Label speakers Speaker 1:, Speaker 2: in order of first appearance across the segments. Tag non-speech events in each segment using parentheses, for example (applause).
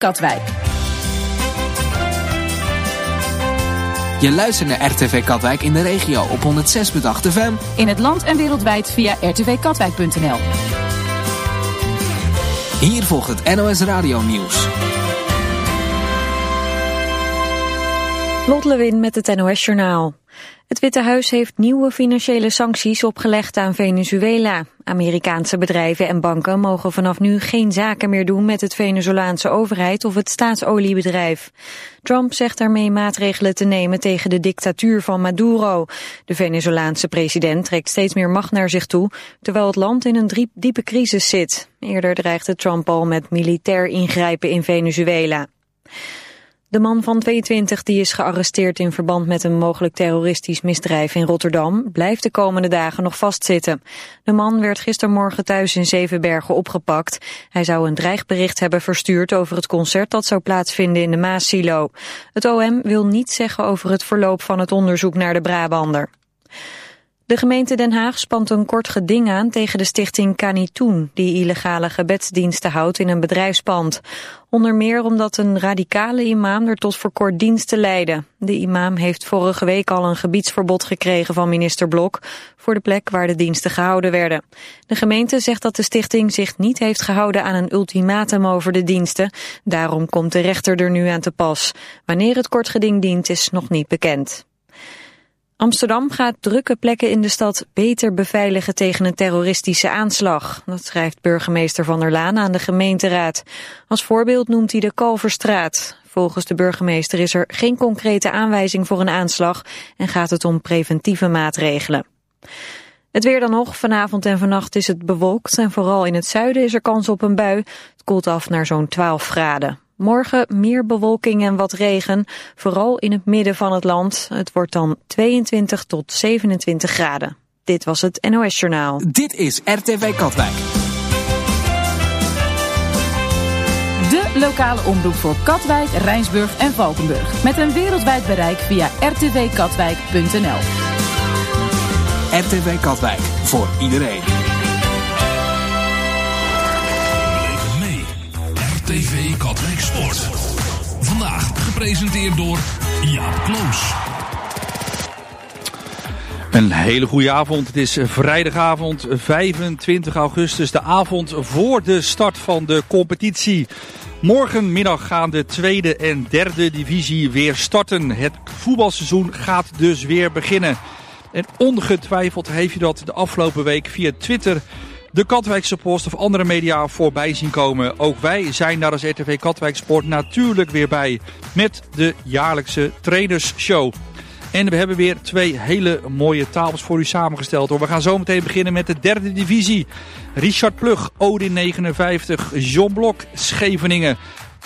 Speaker 1: Katwijk.
Speaker 2: Je luistert naar RTV Katwijk in de regio op 106.8 FM.
Speaker 1: In het land en wereldwijd via rtvkatwijk.nl.
Speaker 2: Hier volgt het NOS Radio nieuws.
Speaker 3: Lot Lewin met het NOS Journaal. Het Witte Huis heeft nieuwe financiële sancties opgelegd aan Venezuela. Amerikaanse bedrijven en banken mogen vanaf nu geen zaken meer doen met het Venezolaanse overheid of het staatsoliebedrijf. Trump zegt daarmee maatregelen te nemen tegen de dictatuur van Maduro. De Venezolaanse president trekt steeds meer macht naar zich toe, terwijl het land in een diepe crisis zit. Eerder dreigde Trump al met militair ingrijpen in Venezuela. De man van 22 die is gearresteerd in verband met een mogelijk terroristisch misdrijf in Rotterdam blijft de komende dagen nog vastzitten. De man werd gistermorgen thuis in Zevenbergen opgepakt. Hij zou een dreigbericht hebben verstuurd over het concert dat zou plaatsvinden in de Maasilo. Het OM wil niets zeggen over het verloop van het onderzoek naar de Brabander. De gemeente Den Haag spant een kort geding aan tegen de stichting Kanitoen, die illegale gebedsdiensten houdt in een bedrijfspand. Onder meer omdat een radicale imam er tot voor kort diensten leidde. De imam heeft vorige week al een gebiedsverbod gekregen van minister Blok voor de plek waar de diensten gehouden werden. De gemeente zegt dat de stichting zich niet heeft gehouden aan een ultimatum over de diensten. Daarom komt de rechter er nu aan te pas. Wanneer het kort geding dient is nog niet bekend. Amsterdam gaat drukke plekken in de stad beter beveiligen tegen een terroristische aanslag. Dat schrijft burgemeester Van der Laan aan de gemeenteraad. Als voorbeeld noemt hij de Kalverstraat. Volgens de burgemeester is er geen concrete aanwijzing voor een aanslag en gaat het om preventieve maatregelen. Het weer dan nog. Vanavond en vannacht is het bewolkt en vooral in het zuiden is er kans op een bui. Het koelt af naar zo'n 12 graden. Morgen meer bewolking en wat regen, vooral in het midden van het land. Het wordt dan 22 tot 27 graden. Dit was het NOS Journaal.
Speaker 2: Dit is RTV Katwijk.
Speaker 1: De lokale omroep voor Katwijk, Rijnsburg en Valkenburg. Met een wereldwijd bereik via rtvkatwijk.nl.
Speaker 2: RTV Katwijk, voor iedereen.
Speaker 4: TV Katwijk Sport. Vandaag gepresenteerd door Jaap Kloos.
Speaker 5: Een hele goede avond. Het is vrijdagavond 25 augustus, de avond voor de start van de competitie. Morgenmiddag gaan de tweede en derde divisie weer starten. Het voetbalseizoen gaat dus weer beginnen. En ongetwijfeld heeft je dat de afgelopen week via Twitter de Katwijkse Post of andere media voorbij zien komen. Ook wij zijn daar als RTV Katwijk Sport natuurlijk weer bij met de jaarlijkse trainersshow. En we hebben weer twee hele mooie tafels voor u samengesteld. We gaan zo meteen beginnen met de derde divisie. Richard Plug, Odin 59, John Blok, Scheveningen.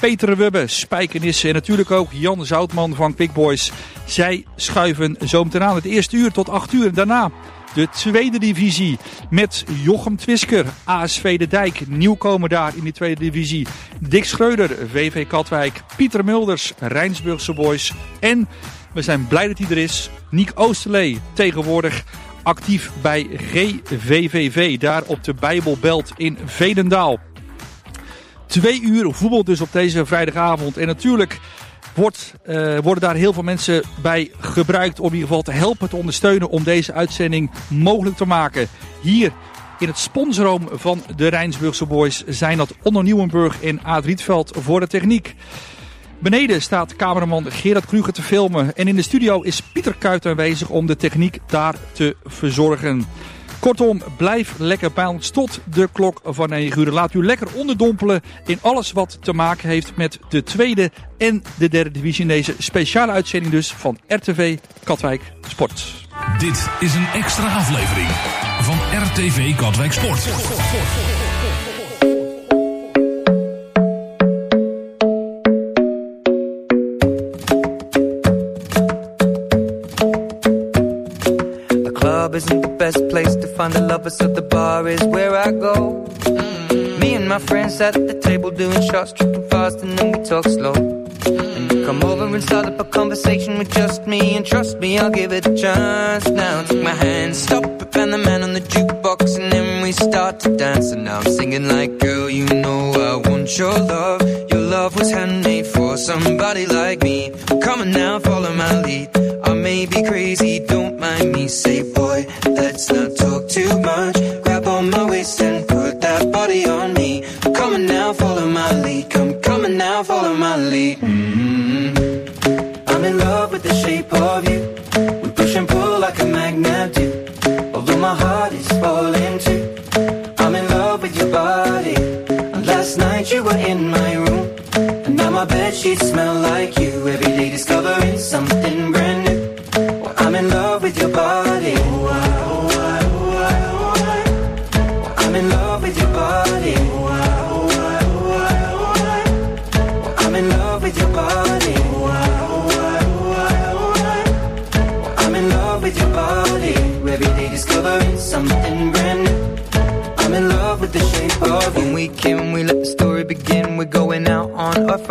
Speaker 5: Peter Wubbe, Spijkenissen en natuurlijk ook Jan Zoutman van Quick Boys. Zij schuiven zo meteen aan het eerste uur tot acht uur. En daarna de tweede divisie met Jochem Twisker, ASV De Dijk, nieuwkomer daar in die tweede divisie. Dick Schreuder, VV Katwijk, Pieter Mulders, Rijnsburgse Boys. En we zijn blij dat hij er is, Niek Oosterlee, tegenwoordig actief bij GVVV, daar op de Bijbelbelt in Vedendaal. Twee uur voetbal dus op deze vrijdagavond. En natuurlijk wordt, uh, worden daar heel veel mensen bij gebruikt om in ieder geval te helpen, te ondersteunen om deze uitzending mogelijk te maken. Hier in het sponsorom van de Rijnsburgse Boys zijn dat Onno Nieuwenburg en Aad Rietveld voor de techniek. Beneden staat cameraman Gerard Kruger te filmen en in de studio is Pieter Kuit aanwezig om de techniek daar te verzorgen. Kortom, blijf lekker bij ons tot de klok van 9 uur. Laat u lekker onderdompelen in alles wat te maken heeft met de tweede en de derde divisie. In deze speciale uitzending dus van RTV Katwijk Sport.
Speaker 4: Dit is een extra aflevering van RTV Katwijk Sport.
Speaker 6: Find a lover, so the bar is where I go. Mm-hmm. Me and my friends at the table doing shots, tripping fast, and then we talk slow. And you come over and start up a conversation with just me, and trust me, I'll give it a chance. Now take my hand, stop it, and the man on the jukebox, and then we start to dance. And now I'm singing like, girl, you know I want your love. Your love was handmade for somebody like me. Come on now, follow my lead. I may be crazy, don't mind me. Say, boy, let's not Grab on my waist and put that body on me. Come on now, follow my lead. Come, on now, follow my lead. Mm-hmm. I'm in love with the shape of you. We push and pull like a magnet do. Although my heart is falling too. I'm in love with your body. Last night you were in my room. And now my bed sheets smell like you. Every day discovering something brand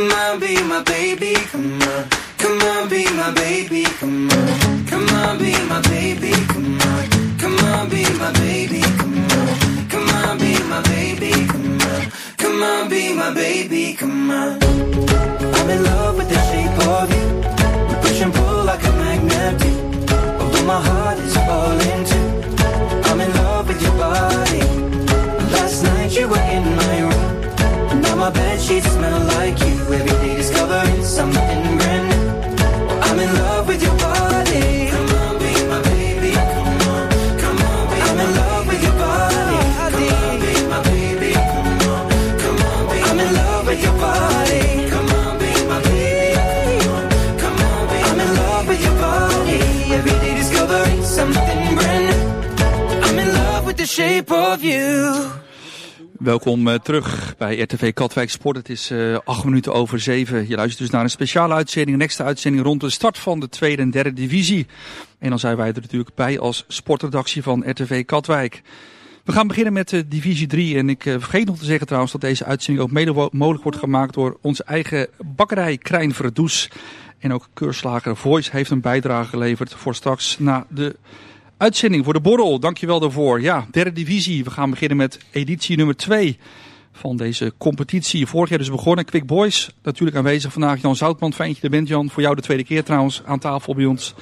Speaker 6: Come on, be my baby, come on. Come on, be my baby, come on. Come on, be my baby, come on. Come on, be my baby, come on. Come on, be my baby, come on. Come on, be my baby, come on. I'm in love with the shape of you. We push and pull like a magnet do. Although my heart is falling bed sheets smell like you. Every day discovering something brand new. I'm in love with your body. Come on, be my baby. Come on, come on, be I'm in love with your body. Come on, be my baby. Come on, come on, be I'm in love with your body. Come on, be my baby. Come on, come on, be I'm in love with your body. Every day discovering something brand new. I'm in love with the shape of you.
Speaker 5: Welkom uh, terug bij RTV Katwijk Sport. Het is uh, acht minuten over zeven. Je luistert dus naar een speciale uitzending, een extra uitzending rond de start van de tweede en derde divisie. En dan zijn wij er natuurlijk bij als sportredactie van RTV Katwijk. We gaan beginnen met uh, divisie 3 en ik vergeet nog te zeggen trouwens dat deze uitzending ook mede mogelijk wordt gemaakt door onze eigen bakkerij Krijn Verdoes. En ook keurslager Voice heeft een bijdrage geleverd voor straks na de Uitzending voor de borrel, dankjewel daarvoor. Ja, derde divisie. We gaan beginnen met editie nummer 2 van deze competitie. Vorig jaar dus begonnen. Quick Boys, natuurlijk aanwezig vandaag. Jan Zoutman, fijn dat je er bent Jan. Voor jou de tweede keer trouwens aan tafel bij ons.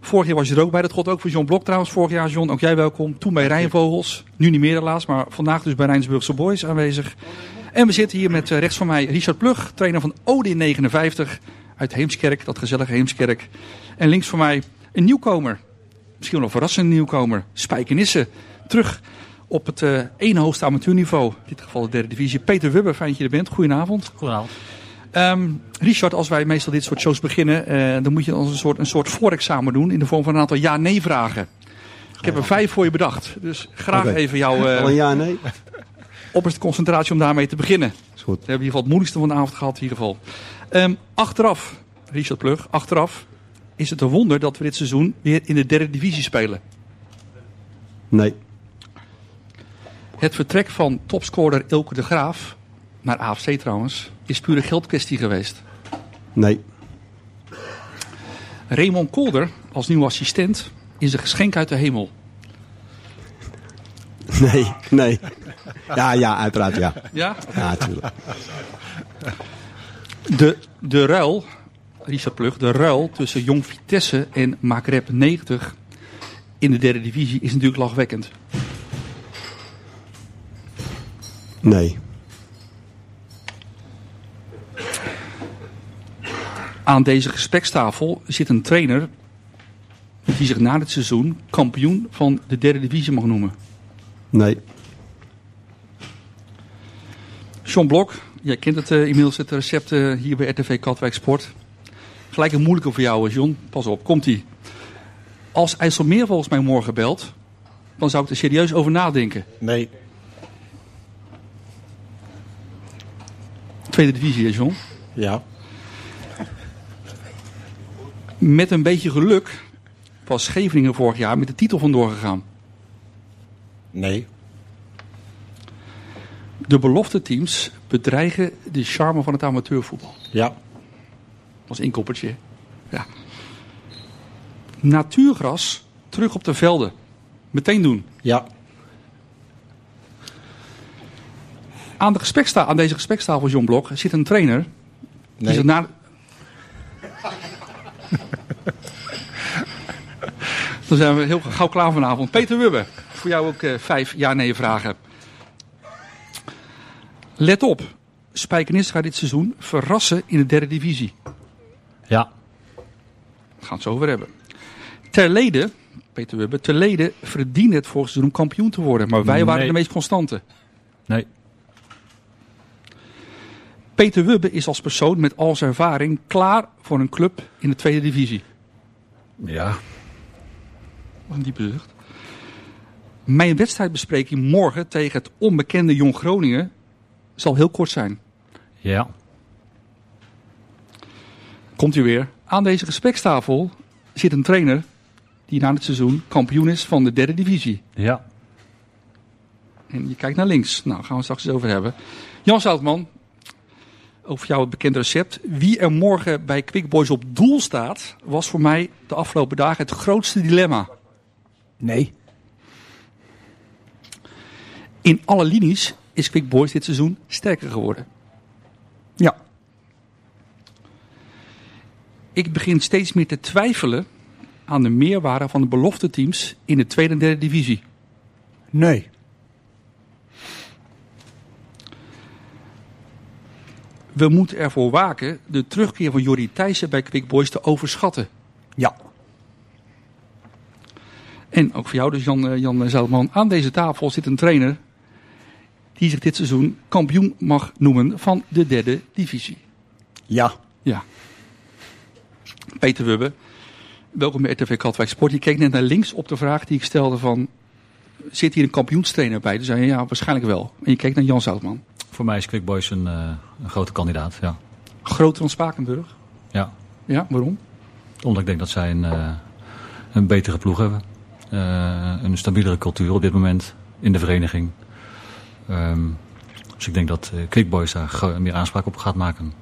Speaker 5: Vorig jaar was je er ook bij. Dat god ook voor John Blok trouwens. Vorig jaar John, ook jij welkom. Toen bij Rijnvogels. Nu niet meer helaas, maar vandaag dus bij Rijnsburgse Boys aanwezig. En we zitten hier met rechts van mij Richard Plug, trainer van Odin 59 uit Heemskerk. Dat gezellige Heemskerk. En links van mij een nieuwkomer misschien wel een verrassende nieuwkomer, Spijkenisse. Terug op het uh, ene hoogste amateurniveau, in dit geval de derde divisie. Peter Wubber, fijn dat je er bent. Goedenavond.
Speaker 7: Goedenavond.
Speaker 5: Um, Richard, als wij meestal dit soort shows beginnen, uh, dan moet je als een soort, een soort voorexamen doen in de vorm van een aantal ja-nee vragen. Ik heb er vijf voor je bedacht, dus graag okay. even jouw uh,
Speaker 8: Al een ja-nee? (laughs)
Speaker 5: opperste concentratie om daarmee te beginnen.
Speaker 8: Is goed.
Speaker 5: We hebben in ieder geval het moeilijkste van de avond gehad in ieder geval. Um, achteraf, Richard Plug, achteraf, is het een wonder dat we dit seizoen weer in de derde divisie spelen?
Speaker 8: Nee.
Speaker 5: Het vertrek van topscorer Ilke de Graaf, naar AFC trouwens, is pure geldkwestie geweest?
Speaker 8: Nee.
Speaker 5: Raymond Kolder als nieuwe assistent is een geschenk uit de hemel?
Speaker 8: Nee, nee. Ja, ja, uiteraard ja.
Speaker 5: Ja?
Speaker 8: Ja, natuurlijk.
Speaker 5: De, de ruil, Richard Plug, de ruil tussen Jong Vitesse en Makrep 90 in de derde divisie is natuurlijk lachwekkend.
Speaker 8: Nee.
Speaker 5: Aan deze gesprekstafel zit een trainer die zich na dit seizoen kampioen van de derde divisie mag noemen.
Speaker 8: Nee.
Speaker 5: John Blok, jij kent het eh, inmiddels het recept eh, hier bij RTV Katwijk Sport. Gelijk een moeilijke voor jou, eh, John. Pas op, komt ie. Als IJsselmeer volgens mij morgen belt, dan zou ik er serieus over nadenken.
Speaker 7: Nee.
Speaker 5: Tweede divisie, hè, John.
Speaker 7: Ja.
Speaker 5: Met een beetje geluk was Scheveningen vorig jaar met de titel vandoor gegaan.
Speaker 7: Nee.
Speaker 5: De belofte teams bedreigen de charme van het amateurvoetbal.
Speaker 7: Ja.
Speaker 5: Als inkoppertje. Ja. Natuurgras terug op de velden. Meteen doen.
Speaker 7: Ja.
Speaker 5: Aan, de gespreksta aan deze gesprekstafel, John Blok, zit een trainer. Die
Speaker 7: Nee.
Speaker 5: zich na... (laughs) Dan zijn we heel gauw klaar vanavond. Peter Wubbe, voor jou ook eh, vijf ja-nee vragen. Let op, Spijkenis gaat dit seizoen verrassen in de derde divisie.
Speaker 9: Ja.
Speaker 5: Daar gaan we het zo over hebben. Terlede, Peter Wubbe, Terlede verdiende het vorig seizoen om kampioen te worden. Maar wij waren de meest constante.
Speaker 9: Nee.
Speaker 5: Peter Wubbe is als persoon met al zijn ervaring klaar voor een club in de tweede divisie.
Speaker 9: Ja.
Speaker 5: Wat een diepe zucht. Mijn wedstrijdbespreking morgen tegen het onbekende Jong Groningen zal heel kort zijn.
Speaker 9: Ja.
Speaker 5: Komt u weer. Aan deze gesprekstafel zit een trainer die na het seizoen kampioen is van de derde divisie.
Speaker 9: Ja.
Speaker 5: En je kijkt naar links. Nou, gaan we het straks eens over hebben. Jan Zoutman, over jou het bekende recept. Wie er morgen bij Quick Boys op doel staat, was voor mij de afgelopen dagen het grootste dilemma.
Speaker 7: Nee.
Speaker 5: In alle linies is Quick Boys dit seizoen sterker geworden.
Speaker 7: Ja.
Speaker 5: Ik begin steeds meer te twijfelen aan de meerwaarde van de belofte teams in de tweede en derde divisie.
Speaker 7: Nee.
Speaker 5: We moeten ervoor waken de terugkeer van Jordi Thijssen bij Quick Boys te overschatten.
Speaker 7: Ja.
Speaker 5: En ook voor jou dus Jan, eh, Jan. Aan deze tafel zit een trainer die zich dit seizoen kampioen mag noemen van de derde divisie.
Speaker 7: Ja.
Speaker 5: Ja. Peter Wubbe, welkom bij RTV Katwijk Sport. Je keek net naar links op de vraag die ik stelde van... Zit hier een kampioenstrainer bij? Toen zei je ja, waarschijnlijk wel. En je keek naar Jan Zoutman.
Speaker 9: Voor mij is Quick Boys een, eh, een grote kandidaat. Ja.
Speaker 5: Groter dan Spakenburg.
Speaker 9: ja.
Speaker 5: Ja, waarom?
Speaker 9: Omdat ik denk dat zij een, eh, een betere ploeg hebben. Eh, een stabielere cultuur op dit moment in de vereniging. Ehm, dus ik denk dat Quick Boys daar meer aanspraak op gaat maken.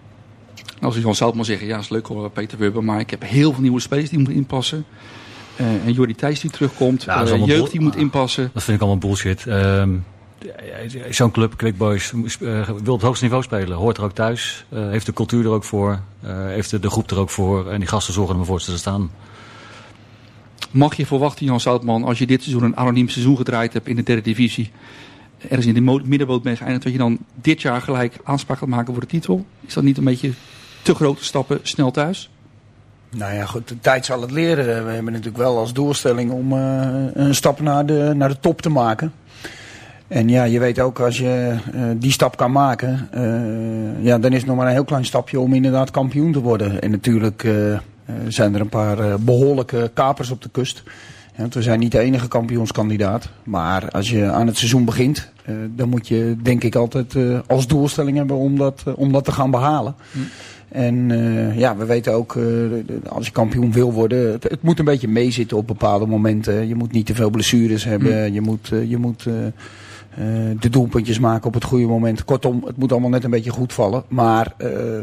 Speaker 5: Als Jan Zoutman zeggen, ja, is leuk hoor, Peter Wubbe. Maar ik heb heel veel nieuwe spelers die moeten inpassen. Eh, en Jordi Thijs die terugkomt.
Speaker 9: Ja, allemaal
Speaker 5: jeugd die moet inpassen.
Speaker 9: Dat vind ik allemaal bullshit. Ehm, Zo'n club, Quick Boys, eh, wil het hoogste niveau spelen. Hoort er ook thuis. heeft de cultuur er ook voor. heeft de, de groep er ook voor. En die gasten zorgen ervoor dat ze er staan.
Speaker 5: Mag je verwachten, Jan Zoutman, als je dit seizoen een anoniem seizoen gedraaid hebt in de derde divisie. Ergens in de middenboot bent geëindigd, dat je dan dit jaar gelijk aanspraak gaat maken voor de titel? Is dat niet een beetje te grote stappen snel thuis?
Speaker 7: Nou ja, goed, de tijd zal het leren. We hebben natuurlijk wel als doelstelling om eh, een stap naar de, naar de top te maken. En ja, je weet ook als je eh, die stap kan maken, eh, ja, dan is het nog maar een heel klein stapje om inderdaad kampioen te worden. En natuurlijk zijn er een paar eh, behoorlijke kapers op de kust. Ja, want we zijn niet de enige kampioenskandidaat. Maar als je aan het seizoen begint, eh, dan moet je denk ik altijd eh, als doelstelling hebben om dat, eh, om dat te gaan behalen. En eh, ja, we weten ook, als je kampioen wil worden, het, het moet een beetje meezitten op bepaalde momenten. Je moet niet te veel blessures hebben. Je moet, je moet de doelpuntjes maken op het goede moment. Kortom, het moet allemaal net een beetje goed vallen. Maar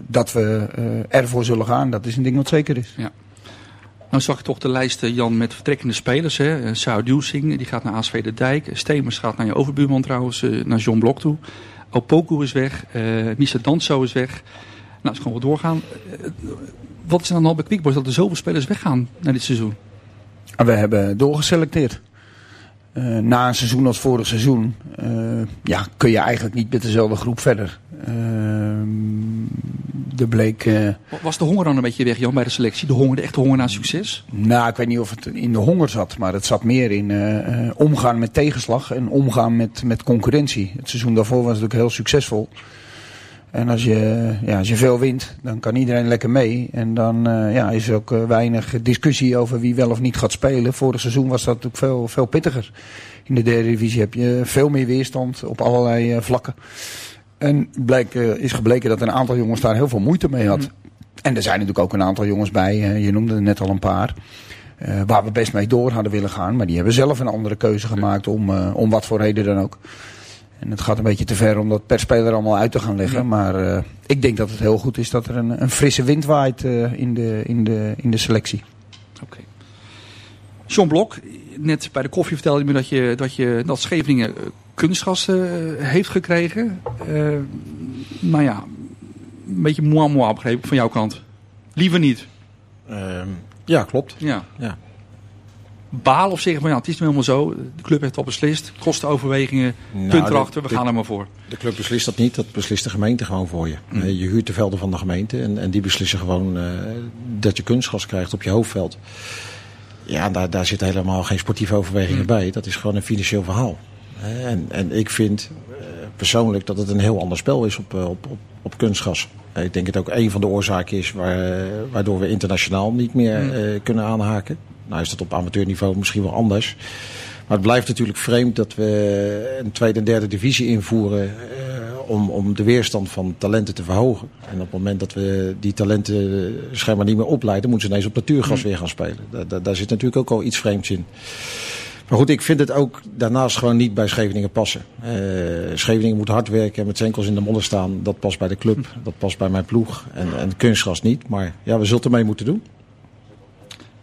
Speaker 7: dat we ervoor zullen gaan, dat is een ding wat zeker is.
Speaker 5: Nou Nou zag ik toch de lijst, eh, Jan, met vertrekkende spelers. Hè. Eh, Sao die gaat naar ASV de Dijk. Stemers gaat naar je overbuurman trouwens, eh, naar John Blok toe. Opoku is weg. eh Misa Danso is weg. Nou, is gewoon wel doorgaan. Eh, wat is dan al bij Quickboys dat er zoveel spelers weggaan na dit seizoen?
Speaker 7: We hebben doorgeselecteerd. Eh, na een seizoen als vorig seizoen eh, ja, kun je eigenlijk niet met dezelfde groep verder. Uh, er bleek... Uh,
Speaker 5: Was de honger dan een beetje weg, Jan, bij de selectie? De honger, de echte honger naar succes?
Speaker 7: Nou, ik weet niet of het in de honger zat, maar het zat meer in uh, omgaan met tegenslag en omgaan met, met concurrentie. Het seizoen daarvoor was natuurlijk heel succesvol. En als je, ja, als je veel wint, dan kan iedereen lekker mee. En dan uh, ja, is er ook weinig discussie over wie wel of niet gaat spelen. Vorig seizoen was dat natuurlijk veel, veel pittiger. In de derde divisie heb je veel meer weerstand op allerlei vlakken. En bleek, is gebleken dat een aantal jongens daar heel veel moeite mee had. Mm. En er zijn natuurlijk ook een aantal jongens bij, je noemde er net al een paar. waar we best mee door hadden willen gaan. Maar die hebben zelf een andere keuze gemaakt om, om wat voor reden dan ook. En het gaat een beetje te ver om dat per speler allemaal uit te gaan leggen. Ja. Maar uh, ik denk dat het heel goed is dat er een, een frisse wind waait in, de, in, de, in de selectie.
Speaker 5: Oké. Okay. John Blok, net bij de koffie vertelde je me dat, je, dat, je, dat Scheveningen kunstgas uh, heeft gekregen. nou ja, een beetje moi moi begrepen van jouw kant. Liever niet.
Speaker 10: Ehm, ja, klopt.
Speaker 5: Ja.
Speaker 10: ja
Speaker 5: balen of zeggen van ja, het is nu helemaal zo. De club heeft al beslist. Kostenoverwegingen, nou, punt erachter, we
Speaker 10: de,
Speaker 5: gaan er maar voor.
Speaker 10: De club beslist dat niet, dat beslist de gemeente gewoon voor je. Mm. Je huurt de velden van de gemeente en, en die beslissen gewoon uh, dat je kunstgas krijgt op je hoofdveld. Ja, daar, daar zitten helemaal geen sportieve overwegingen mm. bij. Dat is gewoon een financieel verhaal. En, en ik vind uh, persoonlijk dat het een heel ander spel is op, op, op, op kunstgas. Ik denk dat het ook een van de oorzaken is waar, waardoor we internationaal niet meer
Speaker 5: Hmm.
Speaker 10: mm. kunnen aanhaken. Nou is dat op amateurniveau misschien wel anders. Maar het blijft natuurlijk vreemd dat we een tweede en derde divisie invoeren om, om de weerstand van talenten te verhogen. En op het moment dat we die talenten schijnbaar niet meer opleiden, moeten ze ineens op natuurgas mm. weer gaan spelen. Daar, daar, daar, zit natuurlijk ook al iets vreemds in. Maar goed, ik vind het ook daarnaast gewoon niet bij Scheveningen passen. Uh, Scheveningen moet hard werken en met zijn enkels in de modder staan. Dat past bij de club, dat past bij mijn ploeg. En, en kunstgas niet. Maar ja, we zullen ermee moeten doen.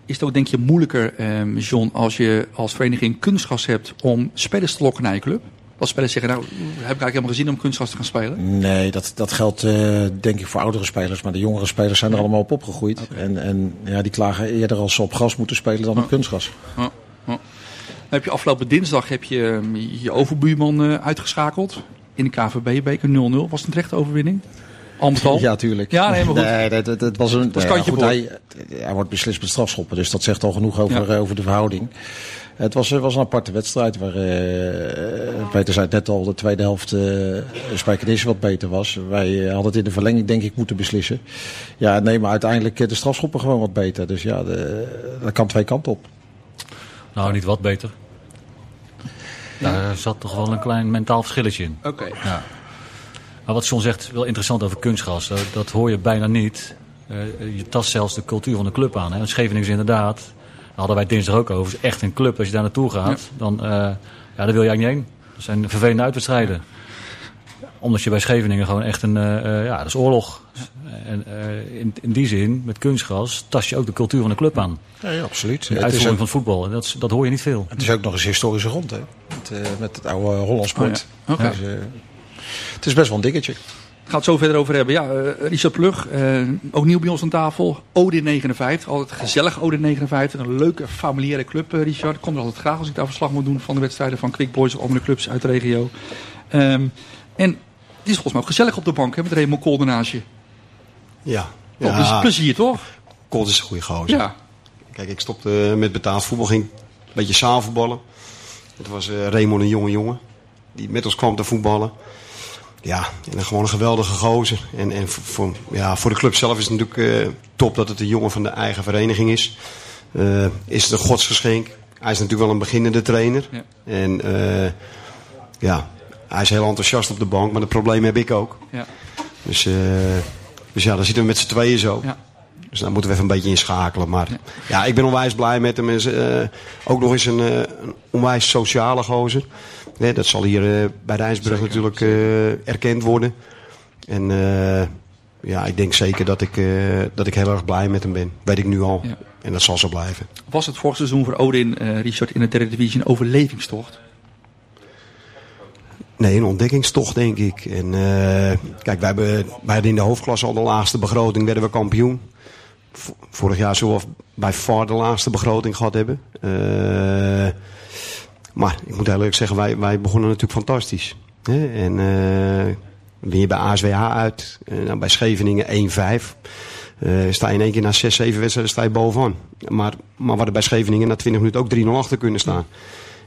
Speaker 5: Is het ook denk je moeilijker, eh, John, als je als vereniging kunstgas hebt om spelers te lokken naar je club? Als spelers zeggen, nou, heb ik eigenlijk helemaal gezien om kunstgas te gaan spelen?
Speaker 10: Nee, dat, dat geldt uh, denk ik voor oudere spelers. Maar de jongere spelers zijn er allemaal op opgegroeid. Okay. En, en ja, die klagen eerder als ze op gas moeten spelen dan
Speaker 5: oh.
Speaker 10: op kunstgas.
Speaker 5: Oh. Oh. Heb je afgelopen dinsdag heb je je overbuurman uh, uitgeschakeld in de KVB-beker 0-0. Was het een terechte overwinning? Al?
Speaker 10: Ja, tuurlijk.
Speaker 5: Ja, nee, maar goed.
Speaker 10: Nee, dat, dat, dat was een.
Speaker 5: Dat was
Speaker 10: ja, goed, hij, hij wordt beslist met strafschoppen, dus dat zegt al genoeg over, ja. over de verhouding. Het was, was een aparte wedstrijd waar, uh, Peter zei het net al, de tweede helft uh, Spijkenisse wat beter was. Wij uh, hadden het in de verlenging denk ik moeten beslissen. Ja, nee, maar uiteindelijk de strafschoppen gewoon wat beter. Dus ja, de, dat kan twee kanten op.
Speaker 9: Nou, niet wat beter. Daar zat toch wel een klein mentaal verschilletje in.
Speaker 5: Oké. Okay.
Speaker 9: Ja. Maar wat John zegt, wel interessant over kunstgas. Dat, dat hoor je bijna niet. Uh, je tast zelfs de cultuur van de club aan. Hè. Want Scheveningen is inderdaad, daar hadden wij dinsdag ook over, is echt een club. Als je daar naartoe gaat, ja. dan, uh, ja, daar wil je eigenlijk niet heen. Dat zijn vervelende uitwedstrijden. Omdat je bij Scheveningen gewoon echt een, uh, ja, dat is oorlog. En in, in die zin, met kunstgas, tast je ook de cultuur van de club aan.
Speaker 10: Ja, ja absoluut.
Speaker 9: De uitvoering ook, van het voetbal, dat, dat hoor je niet veel.
Speaker 10: Het is ook nog eens historische grond, hè. Met, met het oude Hollandsport.
Speaker 5: Oh, ja. okay.
Speaker 10: dus, het is best wel een dingetje.
Speaker 5: Gaat het zo verder over hebben. Ja, uh, Richard Plug, uh, ook nieuw bij ons aan tafel. Odin 59, altijd gezellig Odin 59. Een leuke familiaire club, uh, Richard. Ik kom er altijd graag als ik daar verslag moet doen van de wedstrijden van Quick Boys of andere clubs uit de regio. Um, en het is volgens mij ook gezellig op de bank hè, met Raymond Kolder naast je.
Speaker 11: Ja.
Speaker 5: ja. Oh, dus plezier toch?
Speaker 11: Kool is een goede gozer.
Speaker 5: Ja.
Speaker 11: Kijk, ik stopte met betaald voetbal, ging een beetje zaalvoetballen. Het was Raymond een jonge jongen die met ons kwam te voetballen. Ja, en een gewoon een geweldige gozer. En, en voor, ja, voor de club zelf is het natuurlijk uh, top dat het een jongen van de eigen vereniging is. Uh, is het een godsgeschenk. Hij is natuurlijk wel een beginnende trainer.
Speaker 5: Ja.
Speaker 11: En uh, ja, hij is heel enthousiast op de bank, maar dat probleem heb ik ook.
Speaker 5: Ja.
Speaker 11: Dus, dus ja, dan zitten we met z'n tweeën zo.
Speaker 5: Ja.
Speaker 11: Dus daar moeten we even een beetje inschakelen. Maar ja, ja ik ben onwijs blij met hem. Is, ook nog eens een, een onwijs sociale gozer. Nee, dat zal hier uh, bij Rijnsburg natuurlijk uh, erkend worden. En ja, ik denk zeker dat ik, eh, dat ik heel erg blij met hem ben. Weet ik nu al.
Speaker 5: Ja.
Speaker 11: En dat zal zo blijven.
Speaker 5: Was het vorig seizoen voor Odin, eh, Richard, in de derde divisie een overlevingstocht?
Speaker 11: Nee, een ontdekkingstocht denk ik. En eh, kijk, wij, hebben, wij hadden in de hoofdklasse al de laagste begroting, werden we kampioen. Vorig jaar we bij far de laagste begroting gehad hebben. Eh, maar ik moet eerlijk zeggen, wij, wij begonnen natuurlijk fantastisch. Hè? En eh je bij ASWH uit, dan bij Scheveningen 1-5. Eh, sta je in één keer na 6, 7 wedstrijden sta bovenaan. Maar, maar we bij Scheveningen na 20 minuten ook 3-0 achter kunnen staan.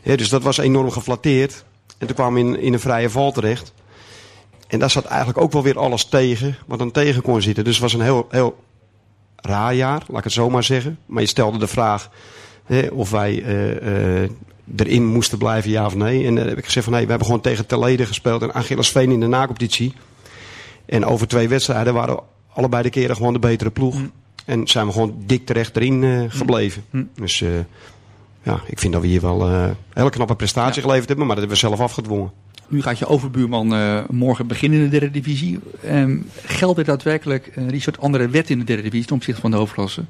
Speaker 11: Dus dat was enorm geflatteerd. En toen kwamen we in, in een vrije val terecht. En daar zat eigenlijk ook wel weer alles tegen, wat dan tegen kon zitten. Dus het was een heel, heel raar jaar, laat ik het zo maar zeggen. Maar je stelde de vraag hè, of wij eh, eh, erin moesten blijven, ja of nee. En dan heb ik gezegd van nee, we hebben gewoon tegen Telede gespeeld en Achillesveen in de nacompetitie. En over twee wedstrijden waren we allebei de keren gewoon de betere ploeg. En zijn we gewoon dik terecht erin eh, gebleven. Dus eh, ja, ik vind dat we hier wel eh, een hele knappe prestatie geleverd hebben, maar dat hebben we zelf afgedwongen.
Speaker 5: Nu gaat je overbuurman eh, morgen beginnen in de derde divisie. Ehm, geldt er daadwerkelijk, eh, Richard, andere wet in de derde divisie ten opzichte van de hoofdklasse?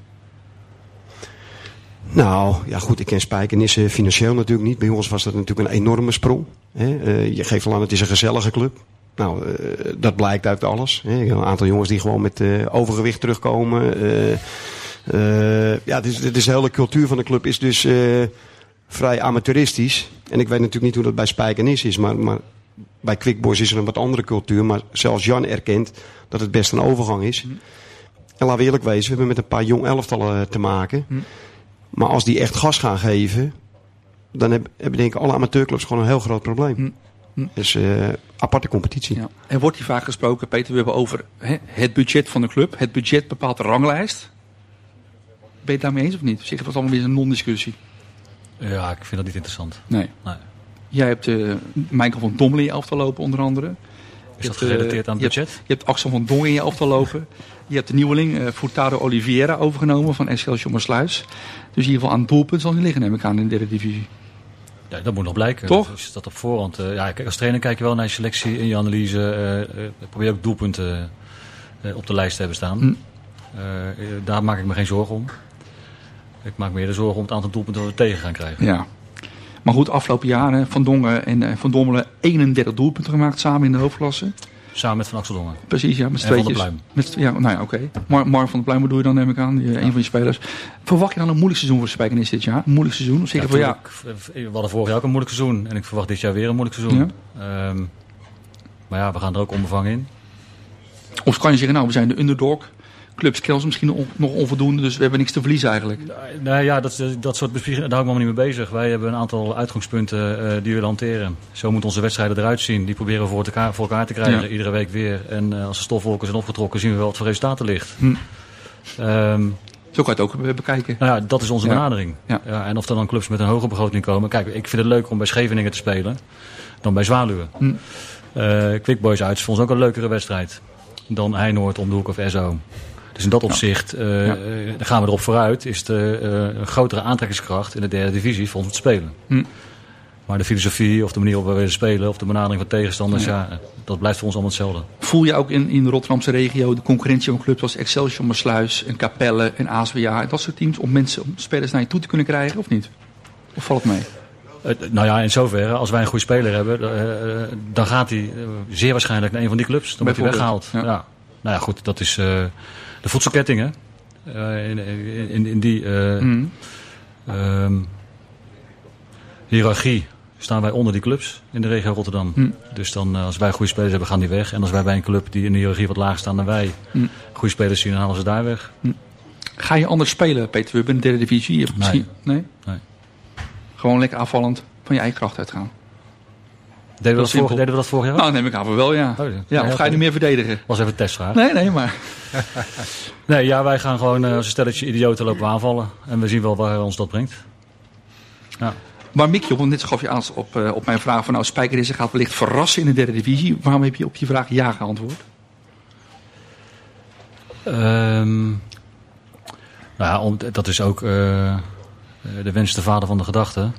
Speaker 11: Nou, ja goed, ik ken Spijkenissen financieel natuurlijk niet. Bij ons was dat natuurlijk een enorme sprong. Eh, je geeft al aan, het is een gezellige club. Nou, eh, dat blijkt uit alles. Een aantal jongens die gewoon met eh, overgewicht terugkomen. Eh, eh, ja, het is, de hele cultuur van de club is dus eh, vrij amateuristisch. En ik weet natuurlijk niet hoe dat bij Spijkenis is, maar, maar bij Quick Boys is er een wat andere cultuur. Maar zelfs Jan erkent dat het best een overgang is. En laten we eerlijk wezen, we hebben met een paar jong elftallen eh, te maken. Maar als die echt gas gaan geven, dan heb- hebben denk ik alle amateurclubs gewoon een heel groot probleem. Dus eh, aparte competitie.
Speaker 5: Ja. Er wordt hier vaak gesproken, Peter, we hebben over hè, het budget van de club. Het budget bepaalt de ranglijst. Ben je het daarmee eens of niet? Zeg, het was allemaal weer een non-discussie.
Speaker 9: Ja, ik vind dat niet interessant.
Speaker 5: Nee.
Speaker 9: Nee.
Speaker 5: Jij hebt uh, Michael van Dommel in je elftal lopen, onder andere.
Speaker 9: Is dat
Speaker 5: eh,
Speaker 9: gerelateerd aan het
Speaker 5: je
Speaker 9: budget?
Speaker 5: Hebt, je hebt Axel van Dongen in je elftal lopen. Je hebt de nieuweling uh, Furtado Oliveira overgenomen van Excelsior Maassluis. Dus in ieder geval aan het doelpunt zal hij liggen, neem ik aan, in de derde divisie.
Speaker 9: Ja, dat moet nog blijken.
Speaker 5: Toch?
Speaker 9: Dus dat op voorhand. eh, ja, als trainer kijk je wel naar je selectie in je analyse. probeer ook doelpunten op de lijst te hebben staan.
Speaker 5: Hm.
Speaker 9: Daar maak ik me geen zorgen om. Ik maak me eerder zorgen om het aantal doelpunten dat we tegen gaan krijgen.
Speaker 5: Ja. Maar goed, afgelopen jaren Van Dongen en uh, Van Dommelen 31 doelpunten gemaakt samen in de hoofdklasse.
Speaker 9: Samen met Van Axel Dongen.
Speaker 5: Precies, ja, met
Speaker 9: Van der
Speaker 5: tweetjes.
Speaker 9: Pluim.
Speaker 5: Met, ja, nou ja, oké. Mar Mark van der Pluim bedoel je dan, neem ik aan, die, een van je spelers. Verwacht je dan een moeilijk seizoen voor Spijkenis dit jaar? Een moeilijk seizoen? Je van ja,
Speaker 9: we hadden vorig jaar ook een moeilijk seizoen. En ik verwacht dit jaar weer een moeilijk seizoen. Ehm, maar ja, we gaan er ook onbevangen in.
Speaker 5: of kan je zeggen, nou, we zijn de underdog. Clubs kennen ons misschien nog- nog onvoldoende, dus we hebben niks te verliezen eigenlijk.
Speaker 9: Nou ja, dat, dat soort bespiegelingen, daar hou ik me niet mee bezig. Wij hebben een aantal uitgangspunten eh, die we hanteren. Zo moeten onze wedstrijden eruit zien. Die proberen we voor elkaar, voor elkaar te krijgen,
Speaker 5: Ja.
Speaker 9: iedere week weer. En eh, als de stofwolken zijn opgetrokken, zien we wel wat voor resultaten ligt.
Speaker 5: Hm.
Speaker 9: Ehm,
Speaker 5: Zo kan je het ook be- bekijken.
Speaker 9: nou ja, dat is onze
Speaker 5: Ja.
Speaker 9: benadering.
Speaker 5: Ja.
Speaker 9: en of er dan clubs met een hoge begroting komen. Kijk, ik vind het leuk om bij Scheveningen te spelen dan bij Zwaluwen.
Speaker 5: Hm.
Speaker 9: Eh Quick Boys uit is voor ons ook een leukere wedstrijd dan Heinoord, om de hoek of SO. Dus in dat opzicht
Speaker 5: Ja.
Speaker 9: dan gaan we erop vooruit. Is de eh, een grotere aantrekkingskracht in de derde divisie voor ons te spelen.
Speaker 5: Hm.
Speaker 9: Maar de filosofie of de manier waarop we spelen of de benadering van tegenstanders,
Speaker 5: Ja.
Speaker 9: ja. dat blijft voor ons allemaal hetzelfde.
Speaker 5: Voel je ook in, in de Rotterdamse regio de concurrentie van clubs als Excelsior, Maassluis en Capelle en ASWA en dat soort teams om mensen, om spelers naar je toe te kunnen krijgen of niet? Of valt het mee?
Speaker 9: Nou ja, in zoverre, als wij een goede speler hebben, dan gaat hij zeer waarschijnlijk naar een van die clubs. Dan wordt hij weggehaald. Ja. Nou ja, goed, dat is de voedselketting, hè. Eh, in, in, in die eh,
Speaker 5: Hm.
Speaker 9: ehm, hiërarchie staan wij onder die clubs in de regio Rotterdam.
Speaker 5: Hm.
Speaker 9: Dus dan, eh, als wij goede spelers hebben, gaan die weg. En als wij bij een club die in de hiërarchie wat lager staan dan wij,
Speaker 5: Hm.
Speaker 9: goede spelers zien, dan halen ze daar weg.
Speaker 5: Ga je anders spelen, Peter Wubben, in de derde divisie?
Speaker 9: Nee.
Speaker 5: nee?
Speaker 9: Nee.
Speaker 5: Gewoon lekker afvallend van je eigen kracht uitgaan.
Speaker 9: Deden we, dat deden we dat vorig jaar?
Speaker 5: Nou, neem ik aan wel, ja.
Speaker 9: Oh, ja.
Speaker 5: Ja, of ga je nu meer verdedigen?
Speaker 9: was even een testvraag.
Speaker 5: Nee, nee, maar... (laughs)
Speaker 9: Nee, ja, wij gaan gewoon eh, als een stelletje idioten lopen aanvallen. En we zien wel waar ons dat brengt. Ja.
Speaker 5: Maar Mickey, op, want net gaf je aan op, eh, op mijn vraag van... nou, Spijkerissen gaat wellicht verrassen in de derde divisie. Waarom heb je op je vraag ja geantwoord?
Speaker 9: Ehm, nou ja, om, dat is ook eh, de wens de vader van de gedachte.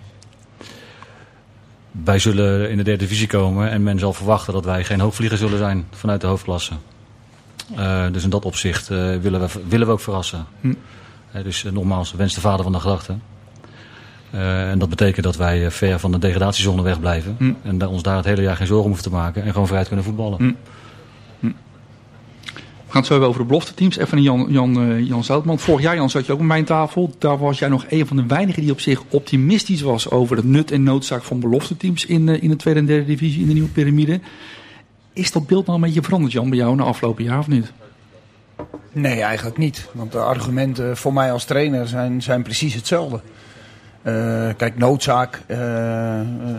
Speaker 9: Wij zullen in de derde divisie komen en men zal verwachten dat wij geen hoogvlieger zullen zijn vanuit de hoofdklasse. Eh, dus in dat opzicht eh, willen, we, willen we ook verrassen.
Speaker 5: Hm.
Speaker 9: Eh, dus nogmaals, wens de vader van de gedachte. En dat betekent dat wij ver van de degradatiezone wegblijven.
Speaker 5: Hm.
Speaker 9: En daar ons daar het hele jaar geen zorgen om hoeven te maken. En gewoon vrij kunnen voetballen.
Speaker 5: Hm. We gaan het zo hebben over de belofte teams. Even Jan, Jan, eh, Jan Zoutman. Vorig jaar Jan, zat je ook op mijn tafel. Daar was jij nog een van de weinigen die op zich optimistisch was over het nut en noodzaak van belofte teams in, eh, in de tweede en derde divisie in de nieuwe piramide. Is dat beeld nou een beetje veranderd Jan bij jou na afgelopen jaar of niet?
Speaker 7: Nee, eigenlijk niet. Want de argumenten voor mij als trainer zijn, zijn precies hetzelfde. Eh, kijk, noodzaak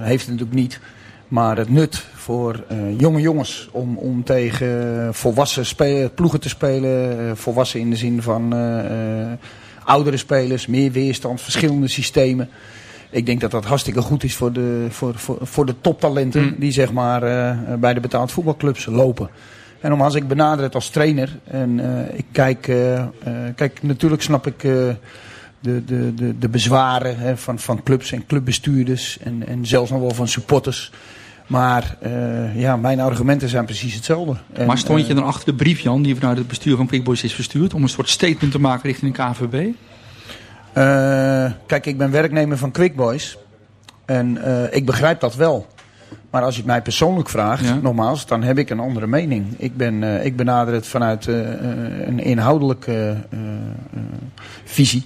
Speaker 7: heeft het natuurlijk niet. Maar het nut voor eh, jonge jongens om, om tegen volwassen spe- ploegen te spelen. eh, volwassen in de zin van eh, eh, oudere spelers, meer weerstand, verschillende systemen. Ik denk dat dat hartstikke goed is voor de, voor, voor, voor de toptalenten
Speaker 5: Mm.
Speaker 7: die zeg maar eh, bij de betaald voetbalclubs lopen. En nogmaals, ik benader het als trainer. En eh, ik kijk, eh, eh, kijk, natuurlijk snap ik eh, de, de, de, de bezwaren hè, van, van clubs en clubbestuurders. En, en zelfs nog wel van supporters. Maar eh, ja, mijn argumenten zijn precies hetzelfde. En,
Speaker 5: maar stond je
Speaker 7: eh,
Speaker 5: dan achter de brief Jan die vanuit het bestuur van Quick Boys is verstuurd om een soort statement te maken richting de KVB?
Speaker 7: Eh, kijk, ik ben werknemer van Quick Boys. En ik begrijp dat wel. Maar als je het mij persoonlijk vraagt,
Speaker 5: Ja.
Speaker 7: nogmaals, dan heb ik een andere mening. Ik, ben, ik benader het vanuit een inhoudelijke visie.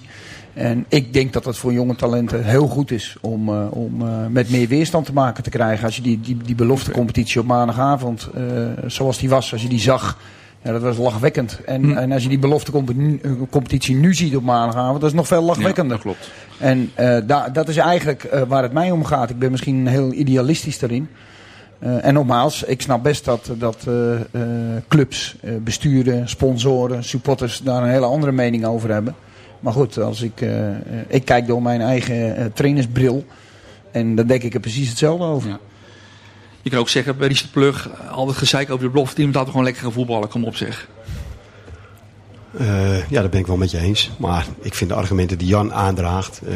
Speaker 7: En ik denk dat het voor jonge talenten heel goed is om, eh, om eh, met meer weerstand te maken te krijgen. Als je die, die, die beloftecompetitie op maandagavond, eh, zoals die was, als je die zag, ja, dat was lachwekkend. En,
Speaker 5: Hm.
Speaker 7: en als je die beloftecompetitie nu ziet op maandagavond, dat is nog veel lachwekkender.
Speaker 5: Ja, dat klopt.
Speaker 7: En da- dat is eigenlijk waar het mij om gaat. Ik ben misschien heel idealistisch daarin. En nogmaals, ik snap best dat, dat clubs, besturen, sponsoren, supporters daar een hele andere mening over hebben. Maar goed, als ik, eh, eh, ik kijk door mijn eigen eh, trainersbril. En dan denk ik er precies hetzelfde over.
Speaker 5: Ja. Je kan ook zeggen bij Richard Plug, al het gezeik over de belofte laten we gewoon lekker gaan voetballen. Kom op zeg.
Speaker 11: Eh, ja, dat ben ik wel met je eens. Maar ik vind de argumenten die Jan aandraagt. eh,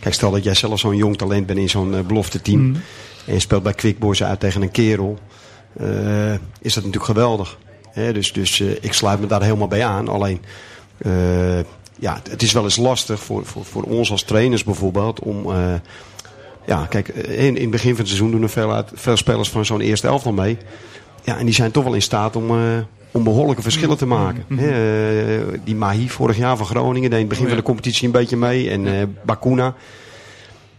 Speaker 11: kijk, stel dat jij zelf zo'n jong talent bent in zo'n belofte team.
Speaker 5: Mm.
Speaker 11: En je speelt bij Quick Boys uit tegen een kerel. eh, is dat natuurlijk geweldig. Hè, dus dus eh, ik sluit me daar helemaal bij aan. Alleen, eh, ja, het is wel eens lastig voor, voor, voor ons als trainers bijvoorbeeld. Om, eh, ja, kijk, eh, in, in het begin van het seizoen doen er veel, uit, veel spelers van zo'n eerste elftal mee. Ja, en die zijn toch wel in staat om, eh, om behoorlijke verschillen te maken. Eh, die Mahi vorig jaar van Groningen deed in het begin
Speaker 5: Oh, ja.
Speaker 11: van de competitie een beetje mee. En eh Bakuna.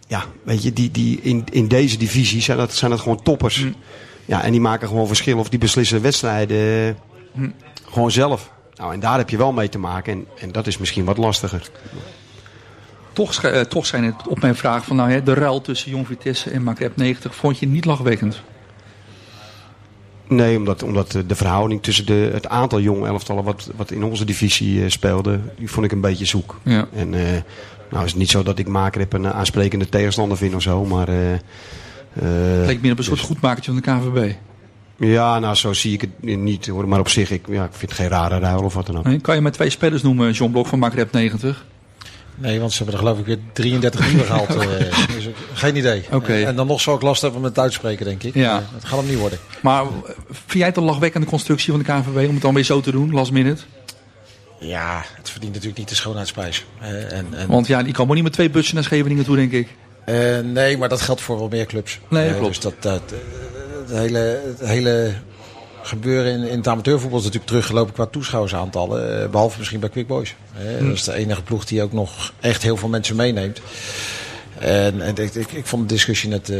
Speaker 11: Ja, weet je, die, die in, in deze divisie zijn dat, zijn dat gewoon toppers.
Speaker 5: Hm.
Speaker 11: Ja, en die maken gewoon verschil of die beslissen wedstrijden
Speaker 5: Hm.
Speaker 11: gewoon zelf. Nou, en daar heb je wel mee te maken. En, en dat is misschien wat lastiger.
Speaker 5: Toch, eh, toch zijn het op mijn vraag van nou, hè, de ruil tussen Jong Vitesse en Makreb 90, vond je niet lachwekkend?
Speaker 11: Nee, omdat, omdat de verhouding tussen de, het aantal jonge elftallen wat, wat in onze divisie eh, speelde, die vond ik een beetje zoek.
Speaker 5: Ja.
Speaker 11: En eh, nou is het niet zo dat ik Maker een aansprekende tegenstander vind of zo, maar... eh,
Speaker 5: Het leek meer op een soort
Speaker 11: dus-
Speaker 5: goedmakertje van de KVB.
Speaker 11: Ja, nou zo zie ik het niet hoor. Maar op zich, ik, ja, ik vind het geen rare ruil of wat dan ook.
Speaker 5: Nee, Kan je met twee spelers noemen, John Blok van Makreb 90?
Speaker 10: Nee, want ze hebben er geloof ik weer 33 nieuwe (laughs) gehaald. eh, dus ik- geen idee.
Speaker 5: Oké.
Speaker 10: En, dan nog zal ik last hebben met het uitspreken, denk ik.
Speaker 5: Ja.
Speaker 10: Eh, Het gaat hem niet worden.
Speaker 5: Maar eh, vind jij het een lachwekkende constructie van de KVB om het dan weer zo te doen, last minute?
Speaker 10: Ja, het verdient natuurlijk niet de schoonheidsprijs. Eh, en, en,
Speaker 5: Want ja, die kan maar niet met twee bussen naar Scheveningen toe, denk ik.
Speaker 10: Eh, nee, maar dat geldt voor wel meer clubs.
Speaker 5: Nee,
Speaker 10: Eh,
Speaker 5: klopt.
Speaker 10: Dus dat, dat, eh, het, hele, het hele gebeuren in, in het amateurvoetbal is natuurlijk teruggelopen qua toeschouwersaantallen. eh, behalve misschien bij Quick Boys. Eh,
Speaker 5: Hm.
Speaker 10: Dat is de enige ploeg die ook nog echt heel veel mensen meeneemt. En, en ik, ik, ik vond de discussie net eh,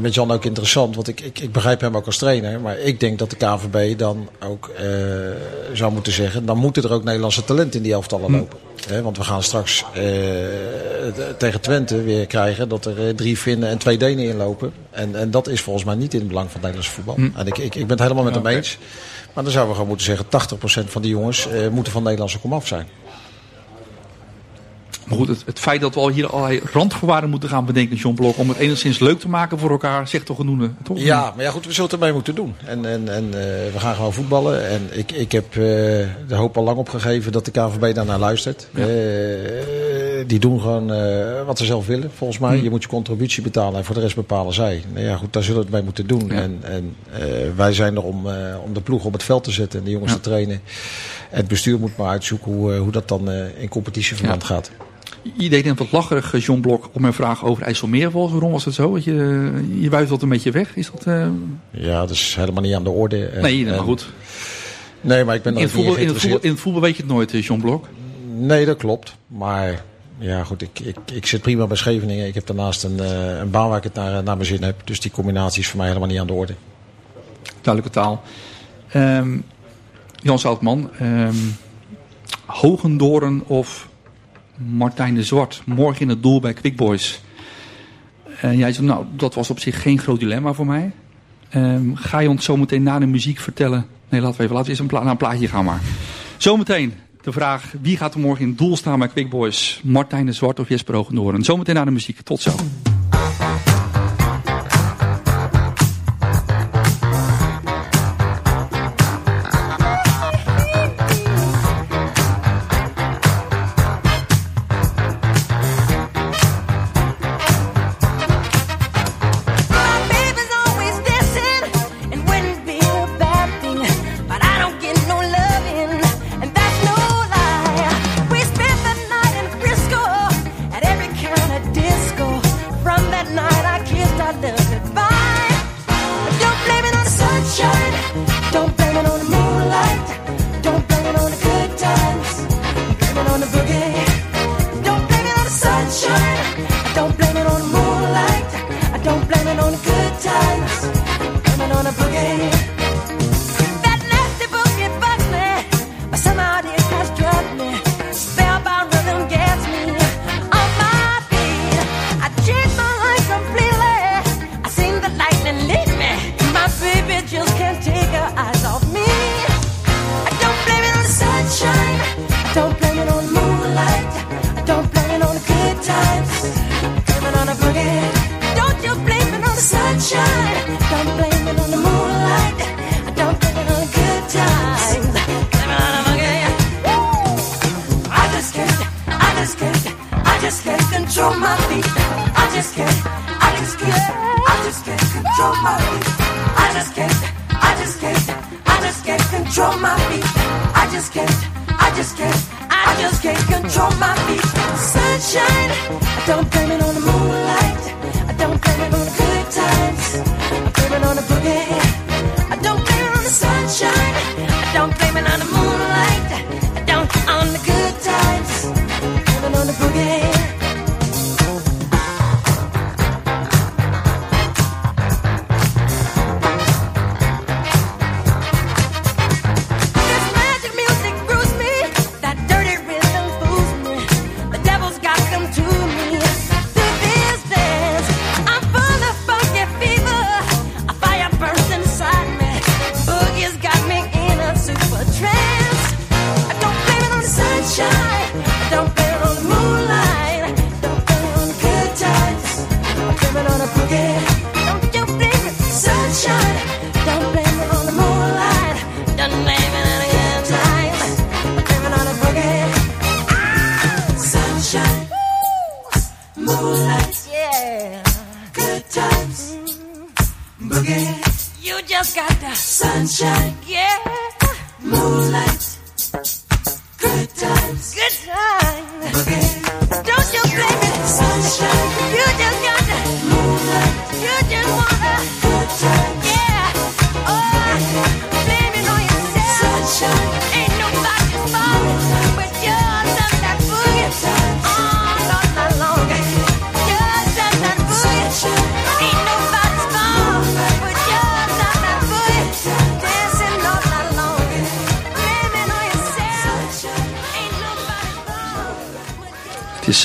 Speaker 10: met Jan ook interessant. Want ik, ik, ik begrijp hem ook als trainer. Maar ik denk dat de KVB dan ook eh, zou moeten zeggen... dan moeten er ook Nederlandse talenten in die elftallen
Speaker 5: Hm.
Speaker 10: lopen. Want we gaan straks eh, tegen Twente weer krijgen... dat er drie Finnen en twee Denen inlopen. En, en dat is volgens mij niet in het belang van het Nederlandse voetbal.
Speaker 5: Hm.
Speaker 10: En ik, ik, ik ben het helemaal met hem eens. Maar dan zouden we gewoon moeten zeggen... 80% van die jongens moeten van Nederlandse komaf zijn.
Speaker 5: Maar goed, het, het, feit dat we al hier allerlei randvoorwaarden moeten gaan bedenken, John Blok, om het enigszins leuk te maken voor elkaar, zegt toch genoeg. Toch?
Speaker 10: Ja, maar ja, goed, we zullen het ermee moeten doen. En, en, en eh, we gaan gewoon voetballen. En ik, ik heb eh, de hoop al lang opgegeven dat de KVB daarnaar luistert. Eh, die doen gewoon wat ze zelf willen, volgens mij.
Speaker 12: Mm.
Speaker 10: Je moet je contributie betalen en voor de rest bepalen zij. Nou ja, goed, daar zullen we het mee moeten doen. En, en wij zijn er om, om de ploeg op het veld te zetten en de jongens te trainen. En het bestuur moet maar uitzoeken hoe, hoe dat dan in competitieverband gaat.
Speaker 12: Iedereen deed wat lacherig, John Blok, op mijn vraag over IJsselmeerwalvis. Waarom was het zo? Dat je, je dat een beetje weg. Is dat. Eh,
Speaker 10: ja, dat is helemaal niet aan de orde.
Speaker 12: Nee, maar goed.
Speaker 10: Nee, maar ik ben
Speaker 12: in het, voetbal, in, voetbal, weet je het nooit, eh, Jean Blok.
Speaker 10: Nee, dat klopt. Maar ja, goed, ik, ik, ik zit prima bij Scheveningen. Ik heb daarnaast een, eh, een baan waar ik het naar, naar mijn zin heb. Dus die combinatie is voor mij helemaal niet aan de orde.
Speaker 12: Duidelijke taal. Um, Jan Zoutman, ehm, Hogendoren of Martijn de Zwart morgen in het doel bij Quick Boys. En jij zegt, nou, dat was op zich geen groot dilemma voor mij. Ehm, ga je ons zometeen na de muziek vertellen... Nee, laten we even, laten we een, nou, een plaatje gaan maar. Zometeen de vraag, wie gaat er morgen in het doel staan bij Quick Boys? Martijn de Zwart of Jesper Hoogendoorn? Zometeen naar de muziek. Tot zo.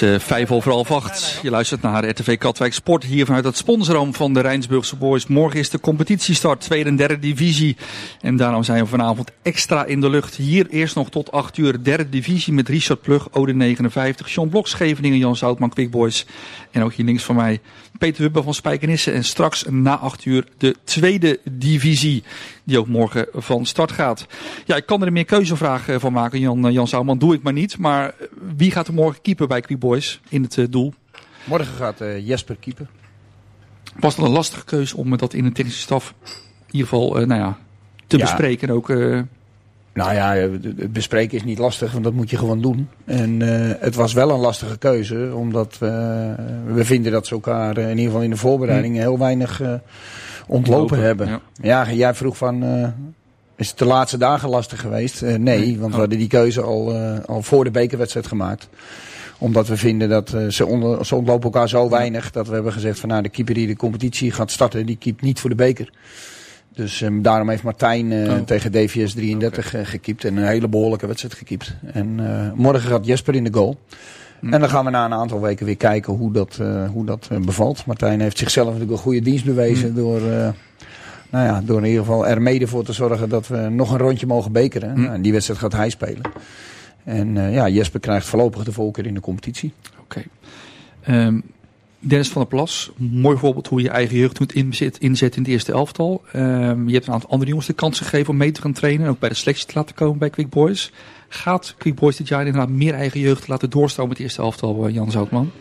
Speaker 12: Eh, vijf over half acht. Je luistert naar RTV Katwijk Sport hier vanuit het sponsorraam van de Rijnsburgse Boys. Morgen is de competitiestart, tweede en derde divisie. En daarom zijn we vanavond extra in de lucht. Hier eerst nog tot acht uur derde divisie met Richard Plug, Ode 59, John Blok, Scheveningen, Jan Zoutman, Quick Boys. En ook hier links van mij
Speaker 5: Peter Wubbe van Spijkenisse. En straks na acht uur de tweede divisie. Die ook morgen van start gaat. Ja, ik kan er een meer keuzevraag eh, van maken, Jan, eh, Jan Zouwman. Doe ik maar niet. Maar eh, wie gaat er morgen keeper bij Quick Boys in het doel?
Speaker 7: Morgen gaat Jesper keeper.
Speaker 5: Was het een lastige keuze om dat in de technische staf in ieder geval nou ja, te
Speaker 7: Ja.
Speaker 5: bespreken? En ook,
Speaker 7: Nou ja, het bespreken is niet lastig, want dat moet je gewoon doen. En eh, het was wel een lastige keuze, omdat we, we vinden dat ze elkaar eh, in ieder geval in de voorbereiding heel weinig eh, ontlopen
Speaker 5: Lopen,
Speaker 7: hebben.
Speaker 5: ja.
Speaker 7: Ja. jij vroeg van, is het de laatste dagen lastig geweest? Nee, want
Speaker 5: Oh.
Speaker 7: we hadden die keuze al, al voor de bekerwedstrijd gemaakt. Omdat we vinden dat ze, onder, ze ontlopen elkaar zo weinig, dat we hebben gezegd van nou, de keeper die de competitie gaat starten, die keept niet voor de beker. Dus ehm, daarom heeft Martijn eh,
Speaker 5: Oh.
Speaker 7: tegen DVS 33 eh, gekiept en een hele behoorlijke wedstrijd gekiept. En eh, morgen gaat Jesper in de goal.
Speaker 5: Hm.
Speaker 7: En dan gaan we na een aantal weken weer kijken hoe dat, hoe dat bevalt. Martijn heeft zichzelf natuurlijk een goede dienst bewezen
Speaker 5: Hm.
Speaker 7: door, nou ja, door in ieder geval er mede voor te zorgen dat we nog een rondje mogen bekeren.
Speaker 5: Hm.
Speaker 7: Nou, en die wedstrijd gaat hij spelen. En ja, Jesper krijgt voorlopig de voorkeur in de competitie.
Speaker 5: Oké. Ehm, Dennis van der Plas, mooi voorbeeld hoe je eigen jeugd moet inzet, inzetten in het eerste elftal. Ehm, je hebt een aantal andere jongens de kans gegeven om mee te gaan trainen en ook bij de selectie te laten komen bij Quick Boys. Gaat Quick Boys dit jaar inderdaad meer eigen jeugd laten doorstromen met het eerste elftal, eh, Jan Zoutman?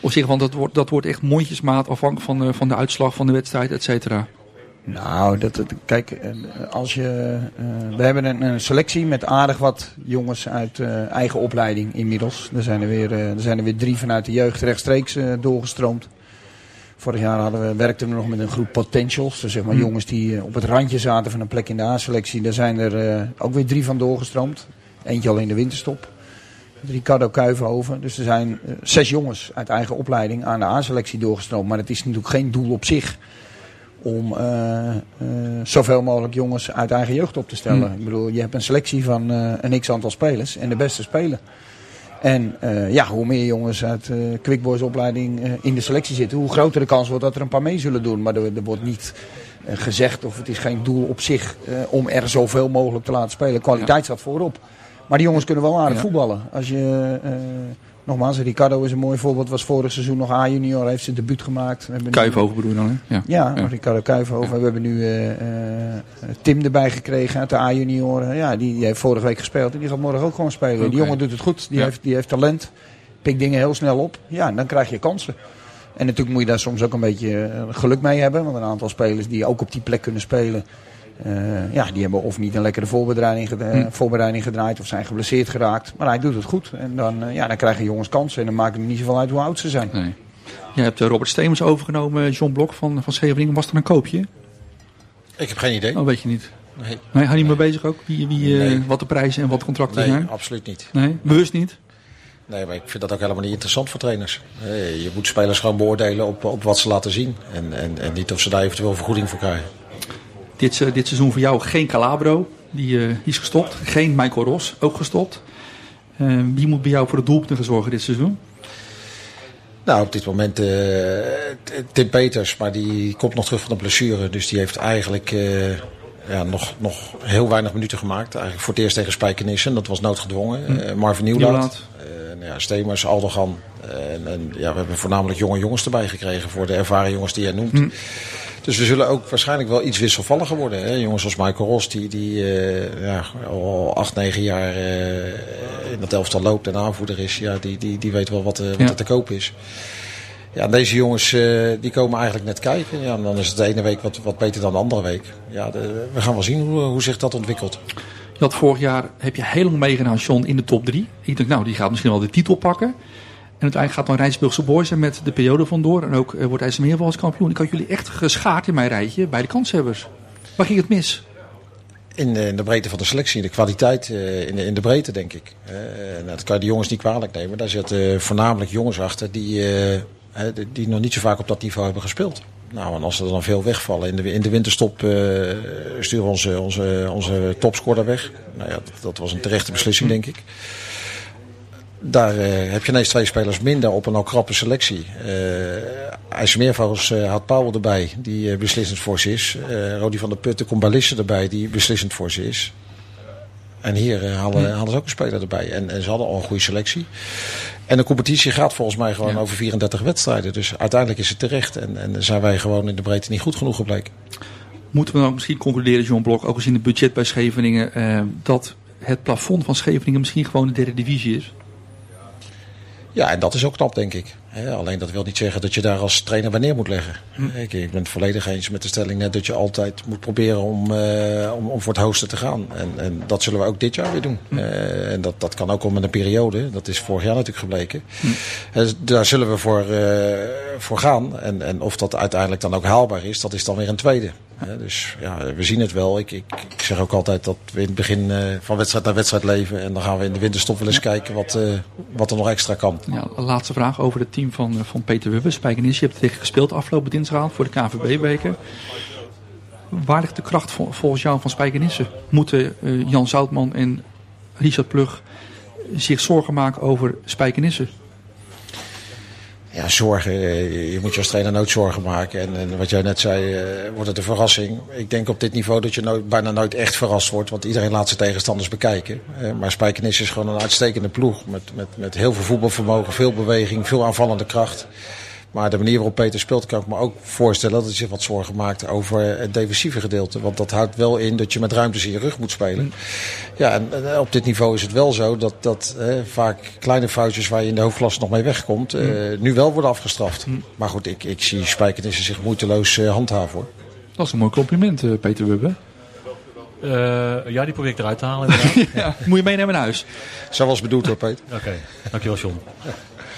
Speaker 5: Of zeg van dat wordt, dat wordt echt mondjesmaat afhankelijk van, de- van de uitslag van de wedstrijd, et cetera.
Speaker 7: Nou, dat, kijk, eh, als je, eh, we hebben een, een selectie met aardig wat jongens uit eh, eigen opleiding inmiddels. Er zijn er, weer, er zijn er weer drie vanuit de jeugd rechtstreeks doorgestroomd. Vorig jaar hadden we, werkten we nog met een groep potentials. Dus zeg maar
Speaker 5: Hm.
Speaker 7: jongens die op het randje zaten van een plek in de A-selectie. Daar zijn er ook weer drie van doorgestroomd. Eentje al in de winterstop. Ricardo Kuivenhoven. Dus er zijn zes jongens uit eigen opleiding aan de A-selectie doorgestroomd. Maar het is natuurlijk geen doel op zich om eh, eh, zoveel mogelijk jongens uit eigen jeugd op te stellen.
Speaker 5: Hmm.
Speaker 7: Ik bedoel, je hebt een selectie van eh, een x-aantal spelers en de beste spelen. En ja, hoe meer jongens uit eh Quickboys opleiding in de selectie zitten, hoe groter de kans wordt dat er een paar mee zullen doen. Maar er, er wordt niet gezegd of het is geen doel op zich om er zoveel mogelijk te laten spelen. Kwaliteit staat voorop. Maar die jongens kunnen wel aardig
Speaker 5: Ja.
Speaker 7: voetballen. Als je, nogmaals, Ricardo is een mooi voorbeeld. Was vorig seizoen nog A-junior, heeft zijn debuut gemaakt. We
Speaker 5: Kuivenhoven bedoel je dan, hè? Ja.
Speaker 7: ja,
Speaker 5: Ja.
Speaker 7: Ricardo Kuivenhoven. We hebben nu eh, eh, Tim erbij gekregen uit de A-junioren. Ja, die, die heeft vorige week gespeeld en die gaat morgen ook gewoon spelen. Die jongen doet het goed. Die, heeft, die heeft talent. Pikt dingen heel snel op. Ja, en dan krijg je kansen. En natuurlijk moet je daar soms ook een beetje eh, geluk mee hebben. Want een aantal spelers die ook op die plek kunnen spelen. Eh, ja, die hebben of niet een lekkere voorbereiding, geda-
Speaker 5: Hm.
Speaker 7: voorbereiding gedraaid of zijn geblesseerd geraakt. Maar hij doet het goed. En dan, eh, ja, dan krijgen jongens kansen. En dan maakt het niet zoveel uit hoe oud ze zijn.
Speaker 5: Nee. Je hebt eh, Robert Stevens overgenomen, John Blok van, van Scheveningen. Was dat een koopje?
Speaker 10: Ik heb geen idee.
Speaker 5: Oh, weet je niet.
Speaker 10: Nee,
Speaker 5: Nee, had hij mee bezig ook? Wie, wie, eh,
Speaker 10: Nee.
Speaker 5: Wat de prijzen en wat de contracten
Speaker 10: nee
Speaker 5: zijn?
Speaker 10: absoluut niet.
Speaker 5: Nee, bewust niet?
Speaker 10: Nee, maar ik vind dat ook helemaal niet interessant voor trainers. Eh, Je moet spelers gewoon beoordelen op, op wat ze laten zien. En, en, en niet of ze daar eventueel vergoeding voor krijgen.
Speaker 5: Dit, eh, dit seizoen voor jou geen Calabro, die, eh, die is gestopt. Geen Michael Ros, ook gestopt. Eh, wie moet bij jou voor de doelpunten gaan zorgen dit seizoen?
Speaker 10: Nou, op dit moment Tim Peters, maar die komt nog terug van een blessure. Dus die heeft eigenlijk ja, nog, nog heel weinig minuten gemaakt. Eigenlijk voor het eerst tegen Spijkenissen, dat was noodgedwongen. Eh, Marvin eh, nou ja, Stemers, Aldogan. En, en ja, we hebben voornamelijk jonge jongens erbij gekregen voor de ervaren jongens die jij noemt.
Speaker 5: Hm.
Speaker 10: Dus we zullen ook waarschijnlijk wel iets wisselvalliger worden. Hè? Jongens als Michael Ros, die, die eh, ja, al acht, negen jaar eh, in dat elftal loopt en aanvoerder is. Ja, die, die, die weet wel wat, eh, wat
Speaker 5: Ja.
Speaker 10: er te koop is. Ja, deze jongens die komen eigenlijk net kijken. Ja, en dan is het de ene week wat, wat beter dan de andere week. Ja, de- we gaan wel zien hoe, hoe zich dat ontwikkelt.
Speaker 5: Je had vorig jaar, heb je heel lang meegedaan, John, in de top 3. Ik dacht, nou, die gaat misschien wel de titel pakken. En uiteindelijk gaat dan Rijnsburgse Boys er met de periode vandoor. En ook eh, wordt IJsselmeer als kampioen. Ik had jullie echt geschaard in mijn rijtje bij de kanshebbers. Waar ging het mis?
Speaker 10: In de, in de breedte van de selectie, de kwaliteit, eh, in, de, in de breedte denk ik. Eh, nou, dat kan je de jongens niet kwalijk nemen. Daar zitten voornamelijk jongens achter die, eh, die- nog niet zo vaak op dat niveau hebben gespeeld. Nou, en als er dan veel wegvallen. In de, in de winterstop eh, sturen we onze, onze, onze topscorer weg. Nou ja, dat was een terechte beslissing, denk ik. Daar eh, heb je ineens twee spelers minder op een al krappe selectie. Eh IJsselmeervogels eh had Powell erbij, die beslissend voor ze is. Rodi van der Putten komt Balisse erbij, die beslissend voor ze is. En hier hadden, hadden ze ook een speler erbij. En, en ze hadden al een goede selectie. En de competitie gaat volgens mij gewoon over 34 wedstrijden. Dus uiteindelijk is het terecht. En, en zijn wij gewoon in de breedte niet goed genoeg gebleken.
Speaker 5: Moeten we dan misschien concluderen, John Blok, ook gezien het budget bij Scheveningen, dat het plafond van Scheveningen misschien gewoon de derde divisie is?
Speaker 10: Ja, en dat is ook knap, denk ik. Hè, alleen dat wil niet zeggen dat je daar als trainer bij neer moet leggen. Ik, ik ben het volledig eens met de stelling net dat je altijd moet proberen om, eh, om, om voor het hoogste te gaan. En, en dat zullen we ook dit jaar weer doen. Eh, en dat, dat kan ook met een periode. Dat is vorig jaar natuurlijk gebleken. Dus daar zullen we voor, eh, voor gaan. En, en of dat uiteindelijk dan ook haalbaar is, dat is dan weer een tweede. Dus ja, we zien het wel. Ik, ik, ik zeg ook altijd dat we in het begin van wedstrijd naar wedstrijd leven. En dan gaan we in de winterstop wel eens kijken wat, wat er nog extra kan.
Speaker 5: Ja, laatste vraag over het van, eh, van Peter Wubbe. Spijkenis, je hebt tegen gespeeld afgelopen dinsdag voor de KVB-beker. Waar ligt de kracht vol- volgens jou van Spijkenissen? Moeten eh, Jan Zoutman en Richard Plug zich zorgen maken over Spijkenissen?
Speaker 10: Ja, zorgen. eh, Je moet je als trainer nooit zorgen maken. En, en wat jij net zei, eh, wordt het een verrassing. Ik denk op dit niveau dat je nooit, bijna nooit echt verrast wordt. Want iedereen laat zijn tegenstanders bekijken. Eh, Maar Spijkenis is gewoon een uitstekende ploeg. Met, met, met heel veel voetbalvermogen, veel beweging, veel aanvallende kracht. Maar de manier waarop Peter speelt, kan ik me ook voorstellen dat hij zich wat zorgen maakt over het defensieve gedeelte. Want dat houdt wel in dat je met ruimtes in je rug moet spelen. Ja, en, en op dit niveau is het wel zo dat, dat hè, vaak kleine foutjes waar je in de hoofdklasse nog mee wegkomt, eh, nu wel worden afgestraft. Maar goed, ik, ik zie Spijkenissen zich moeiteloos eh, handhaven hoor.
Speaker 5: Dat is een mooi compliment, eh, Peter Wubbe.
Speaker 9: Eh, ja, die probeer ik eruit te halen. (laughs)
Speaker 5: ja, moet je meenemen naar huis.
Speaker 10: Zo was bedoeld hoor, Peter.
Speaker 9: Oké, dankjewel John.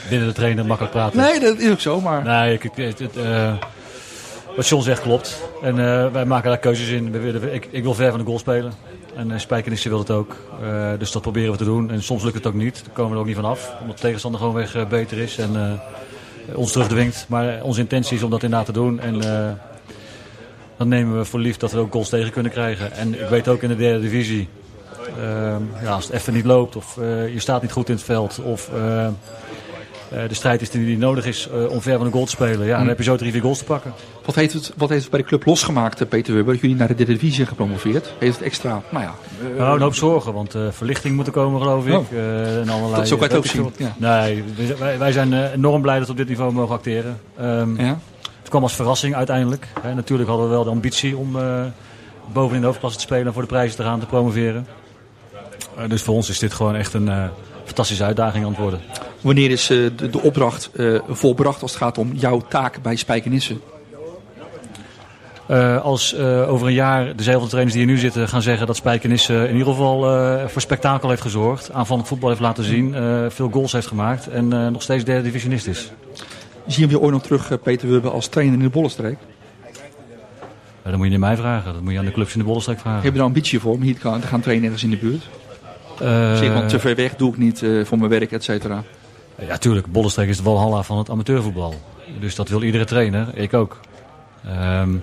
Speaker 9: Binnen de trainer makkelijk praten.
Speaker 5: Nee, dat is ook zo, maar...
Speaker 9: Nee, ik, het, het, eh, wat John zegt klopt. En eh, wij maken daar keuzes in. We willen, ik, ik wil ver van de goal spelen. En uh, Spijkenissen wil het ook. Dus dat proberen we te doen. En soms lukt het ook niet. Daar komen we er ook niet van af. Omdat de tegenstander gewoon weg eh, beter is. En ons terugdwingt. Maar onze intentie is om dat inderdaad te doen. En dan nemen we voor lief dat we ook goals tegen kunnen krijgen. En ik weet ook in de derde divisie. ja, als het even niet loopt. Of je staat niet goed in het veld. Of... eh, de strijd is die die nodig is eh, om ver van de goal te spelen. Ja, dan heb je zo drie, vier goals te pakken.
Speaker 5: Wat heeft, het, wat heeft het bij de club losgemaakt, eh, Peter Wubbe, dat jullie naar de derde divisie zijn gepromoveerd? Heeft het extra, nou ja...
Speaker 9: Nou, een hoop zorgen, want verlichting moet er komen, geloof ik.
Speaker 5: Oh.
Speaker 9: En allerlei,
Speaker 5: Dat zo kan het ook zien.
Speaker 9: Nee, wij- zijn enorm blij dat we op dit niveau mogen acteren. Ehm,
Speaker 5: ja?
Speaker 9: Het kwam als verrassing uiteindelijk. Hè, natuurlijk hadden we wel de ambitie om bovenin de hoofdklasse te spelen en voor de prijzen te gaan te promoveren. Dus voor ons is dit gewoon echt een fantastische uitdaging aan het worden.
Speaker 5: Wanneer is eh, de, de opdracht eh, volbracht als het gaat om jouw taak bij Spijkenissen?
Speaker 9: Eh, als over een jaar dezelfde trainers die hier nu zitten gaan zeggen dat Spijkenis eh, in ieder geval voor spektakel heeft gezorgd. Aanvallend voetbal heeft laten zien. veel goals heeft gemaakt. En nog steeds derde divisionist is.
Speaker 5: Zien we je ooit nog terug, Peter Wubbe, als trainer in de Bollenstreek?
Speaker 9: Dat moet je niet mij vragen. Dat moet je aan de clubs in de Bollenstreek vragen.
Speaker 5: Heb je er ambitie voor om hier te gaan, te gaan trainen ergens in de buurt? Zeg, want te ver weg doe ik niet voor mijn werk, et cetera.
Speaker 9: Ja, tuurlijk. Bollenstreek is de walhalla van het amateurvoetbal. Dus dat wil iedere trainer. Ik ook. Ehm,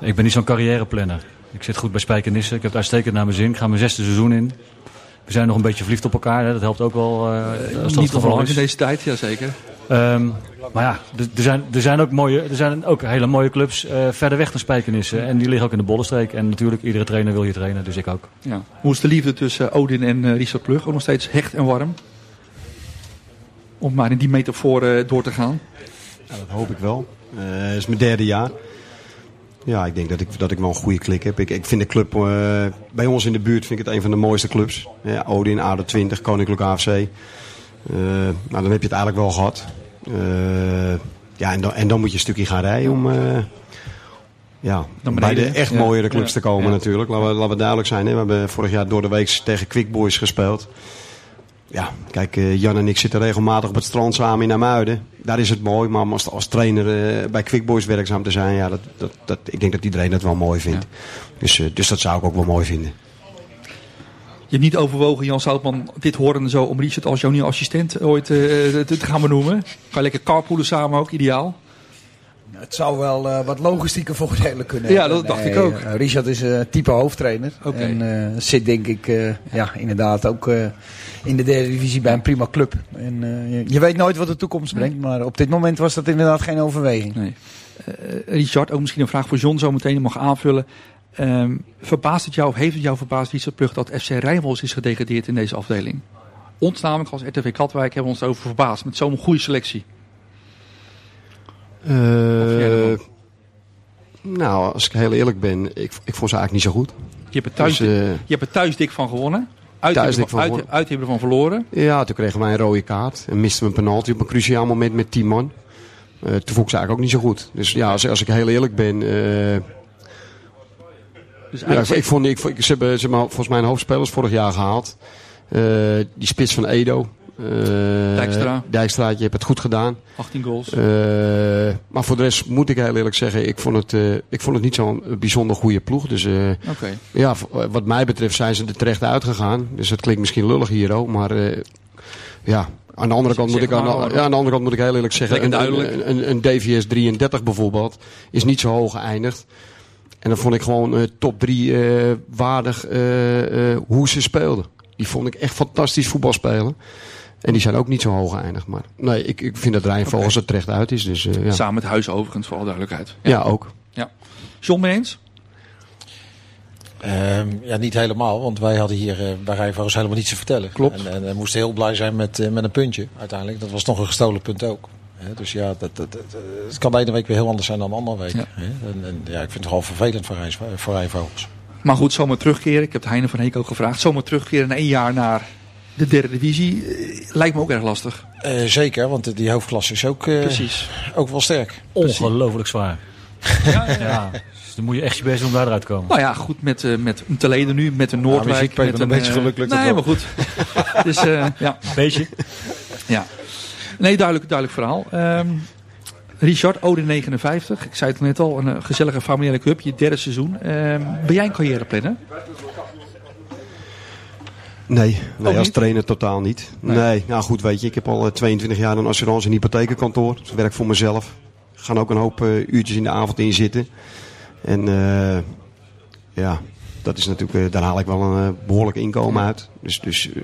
Speaker 9: ik ben niet zo'n carrièreplanner. Ik zit goed bij Spijkenissen. Ik heb het uitstekend naar mijn zin. Ik ga mijn zesde seizoen in. We zijn nog een beetje verliefd op elkaar. Hè. Dat helpt ook wel. eh, als dat het
Speaker 5: niet
Speaker 9: geval
Speaker 5: onbelangrijk
Speaker 9: is.
Speaker 5: in deze tijd, jazeker.
Speaker 9: Ehm, maar ja, er- zijn, er, zijn ook mooie, er zijn ook hele mooie clubs eh, verder weg dan Spijkenissen. En die liggen ook in de Bollenstreek. En natuurlijk, iedere trainer wil hier trainen. Dus ik ook.
Speaker 5: Ja. Hoe is de liefde tussen Odin en eh, Richard Plug? Ook nog steeds hecht en warm? Om maar in die metafoor eh, door te gaan.
Speaker 11: Ja, dat hoop ik wel. Eh, Het is mijn derde jaar. Ja, ik denk dat ik, dat ik wel een goede klik heb. Ik, ik vind de club eh, bij ons in de buurt vind ik het een van de mooiste clubs. Ja, Odin, ADO 20, Koninklijk AFC. Nou, dan heb je het eigenlijk wel gehad. Eh, ja, en dan, en dan moet je een stukje gaan rijden om ja, bij de echt mooiere clubs
Speaker 5: Ja.
Speaker 11: te komen
Speaker 5: Ja.
Speaker 11: natuurlijk. Laten we, laten we duidelijk zijn. Hè. We hebben vorig jaar door de week tegen Quick Boys gespeeld. Ja, kijk, eh, Jan en ik zitten regelmatig op het strand samen in Amuiden. Daar is het mooi, maar om als, als trainer eh, bij Quick Boys werkzaam te zijn, ja, dat, dat, dat, ik denk dat iedereen dat wel mooi vindt. Dus, eh, dus dat zou ik ook wel mooi vinden.
Speaker 5: Je hebt niet overwogen, Jan Zoutman, dit horen zo om Richard als jouw nieuwe assistent ooit eh, te, te gaan benoemen. Ga je lekker carpoolen samen ook, ideaal.
Speaker 7: Het zou wel eh, wat logistieke (laughs) voordelen kunnen
Speaker 5: Ja,
Speaker 7: hebben.
Speaker 5: dat dacht ik ook.
Speaker 7: Richard is een type hoofdtrainer. En eh, zit denk ik eh, ja, inderdaad ook eh, in de derde divisie bij een prima club. En, eh, je, je weet nooit wat de toekomst brengt. Maar op dit moment was dat inderdaad geen overweging.
Speaker 5: Nee. Eh, Richard, ook misschien een vraag voor John zo meteen, je mag aanvullen. Ehm, verbaast het jou, of heeft het jou verbaasd, Richard Plug, dat FC Rijnmond is gedegradeerd in deze afdeling? Ons namelijk als RTV Katwijk hebben we ons over verbaasd met zo'n goede selectie.
Speaker 11: Eh, nou, als ik heel eerlijk ben, ik, ik vond ze eigenlijk niet zo goed.
Speaker 5: Je hebt er thuis,
Speaker 11: Dus,
Speaker 5: je hebt er thuis dik van gewonnen. Uit
Speaker 11: Thuis
Speaker 5: hebben
Speaker 11: van
Speaker 5: uit,
Speaker 11: gewonnen.
Speaker 5: uit hebben ervan verloren.
Speaker 11: Ja, toen kregen wij een rode kaart. En misten we een penalty op een cruciaal moment met 10 man. Eh, toen vond ik ze eigenlijk ook niet zo goed. Dus ja, als, als ik heel eerlijk ben... eh,
Speaker 5: Dus
Speaker 11: ja, ik, vond, ik, ze, hebben, ze hebben volgens mij een hoop spelers vorig jaar gehaald. Eh, die spits van Edo. Eh,
Speaker 5: Dijkstra.
Speaker 11: Dijkstra, je hebt het goed gedaan.
Speaker 5: 18 goals.
Speaker 11: Eh, maar voor de rest moet ik heel eerlijk zeggen, ik vond het, eh, ik vond het niet zo'n bijzonder goede ploeg. Dus ja, wat mij betreft zijn ze er terecht uitgegaan. Dus dat klinkt misschien lullig hier ook, maar ja. Aan de, andere kant moet ik, aan, de- ja, aan de andere kant moet ik heel eerlijk zeggen, een, een, een, een DVS 33 bijvoorbeeld is niet zo hoog geëindigd. En dan vond ik gewoon top 3 waardig hoe ze speelden. Die vond ik echt fantastisch voetbal spelen. En die zijn ook niet zo hoog geëindigd. Maar nee, ik, ik vind dat Rijnvogels er terecht uit is. Dus, eh, ja.
Speaker 5: Samen met Huis overigens, voor alle duidelijkheid.
Speaker 11: Ja, ook.
Speaker 5: Ja. John, mee eens?
Speaker 10: Ehm, ja, niet helemaal, want wij hadden hier eh, bij Rijnvogels helemaal niets te vertellen.
Speaker 5: Klopt.
Speaker 10: En, en, we moesten heel blij zijn met, eh, met een puntje uiteindelijk. Dat was nog een gestolen punt ook. Hè, dus ja, dat, dat, dat, het kan de ene week weer heel anders zijn dan de andere week.
Speaker 5: Ja.
Speaker 10: Hè. En, en ja, ik vind het gewoon vervelend voor, Rijns, voor Rijnvogels.
Speaker 5: Maar goed, zomaar terugkeren. Ik heb het Heine van Heek ook gevraagd. Zomaar terugkeren na één jaar naar de derde divisie. eh, lijkt me ook erg lastig.
Speaker 10: Eh, zeker, want die hoofdklasse is ook, eh,
Speaker 5: Precies.
Speaker 10: ook wel sterk.
Speaker 9: Ongelooflijk zwaar. Ja, Dus dan moet je echt je best doen om daaruit te komen.
Speaker 5: Nou ja, goed, met, eh, met een Teleden nu, met een Noordwijk.
Speaker 10: muziek peper,
Speaker 5: met
Speaker 10: een beetje
Speaker 5: eh,
Speaker 10: geluk lukt het
Speaker 5: Nee, maar goed. dus eh, ja. (laughs)
Speaker 9: Beetje.
Speaker 5: ja. Nee, duidelijk, duidelijk verhaal. Ehm, Richard, Ode 59. Ik zei het net al, een gezellige familiale cup, je derde seizoen. Ehm, ben jij een carrièreplanner?
Speaker 11: Nee, als trainer totaal niet. Nee. nou goed, weet je, ik heb al eh, 22 jaar een assurance- en hypothekenkantoor. Dus ik werk voor mezelf. Gaan ook een hoop eh, uurtjes in de avond in zitten. En eh, ja, dat is natuurlijk, eh, daar haal ik wel een eh, behoorlijk inkomen uit. Dus, dus eh,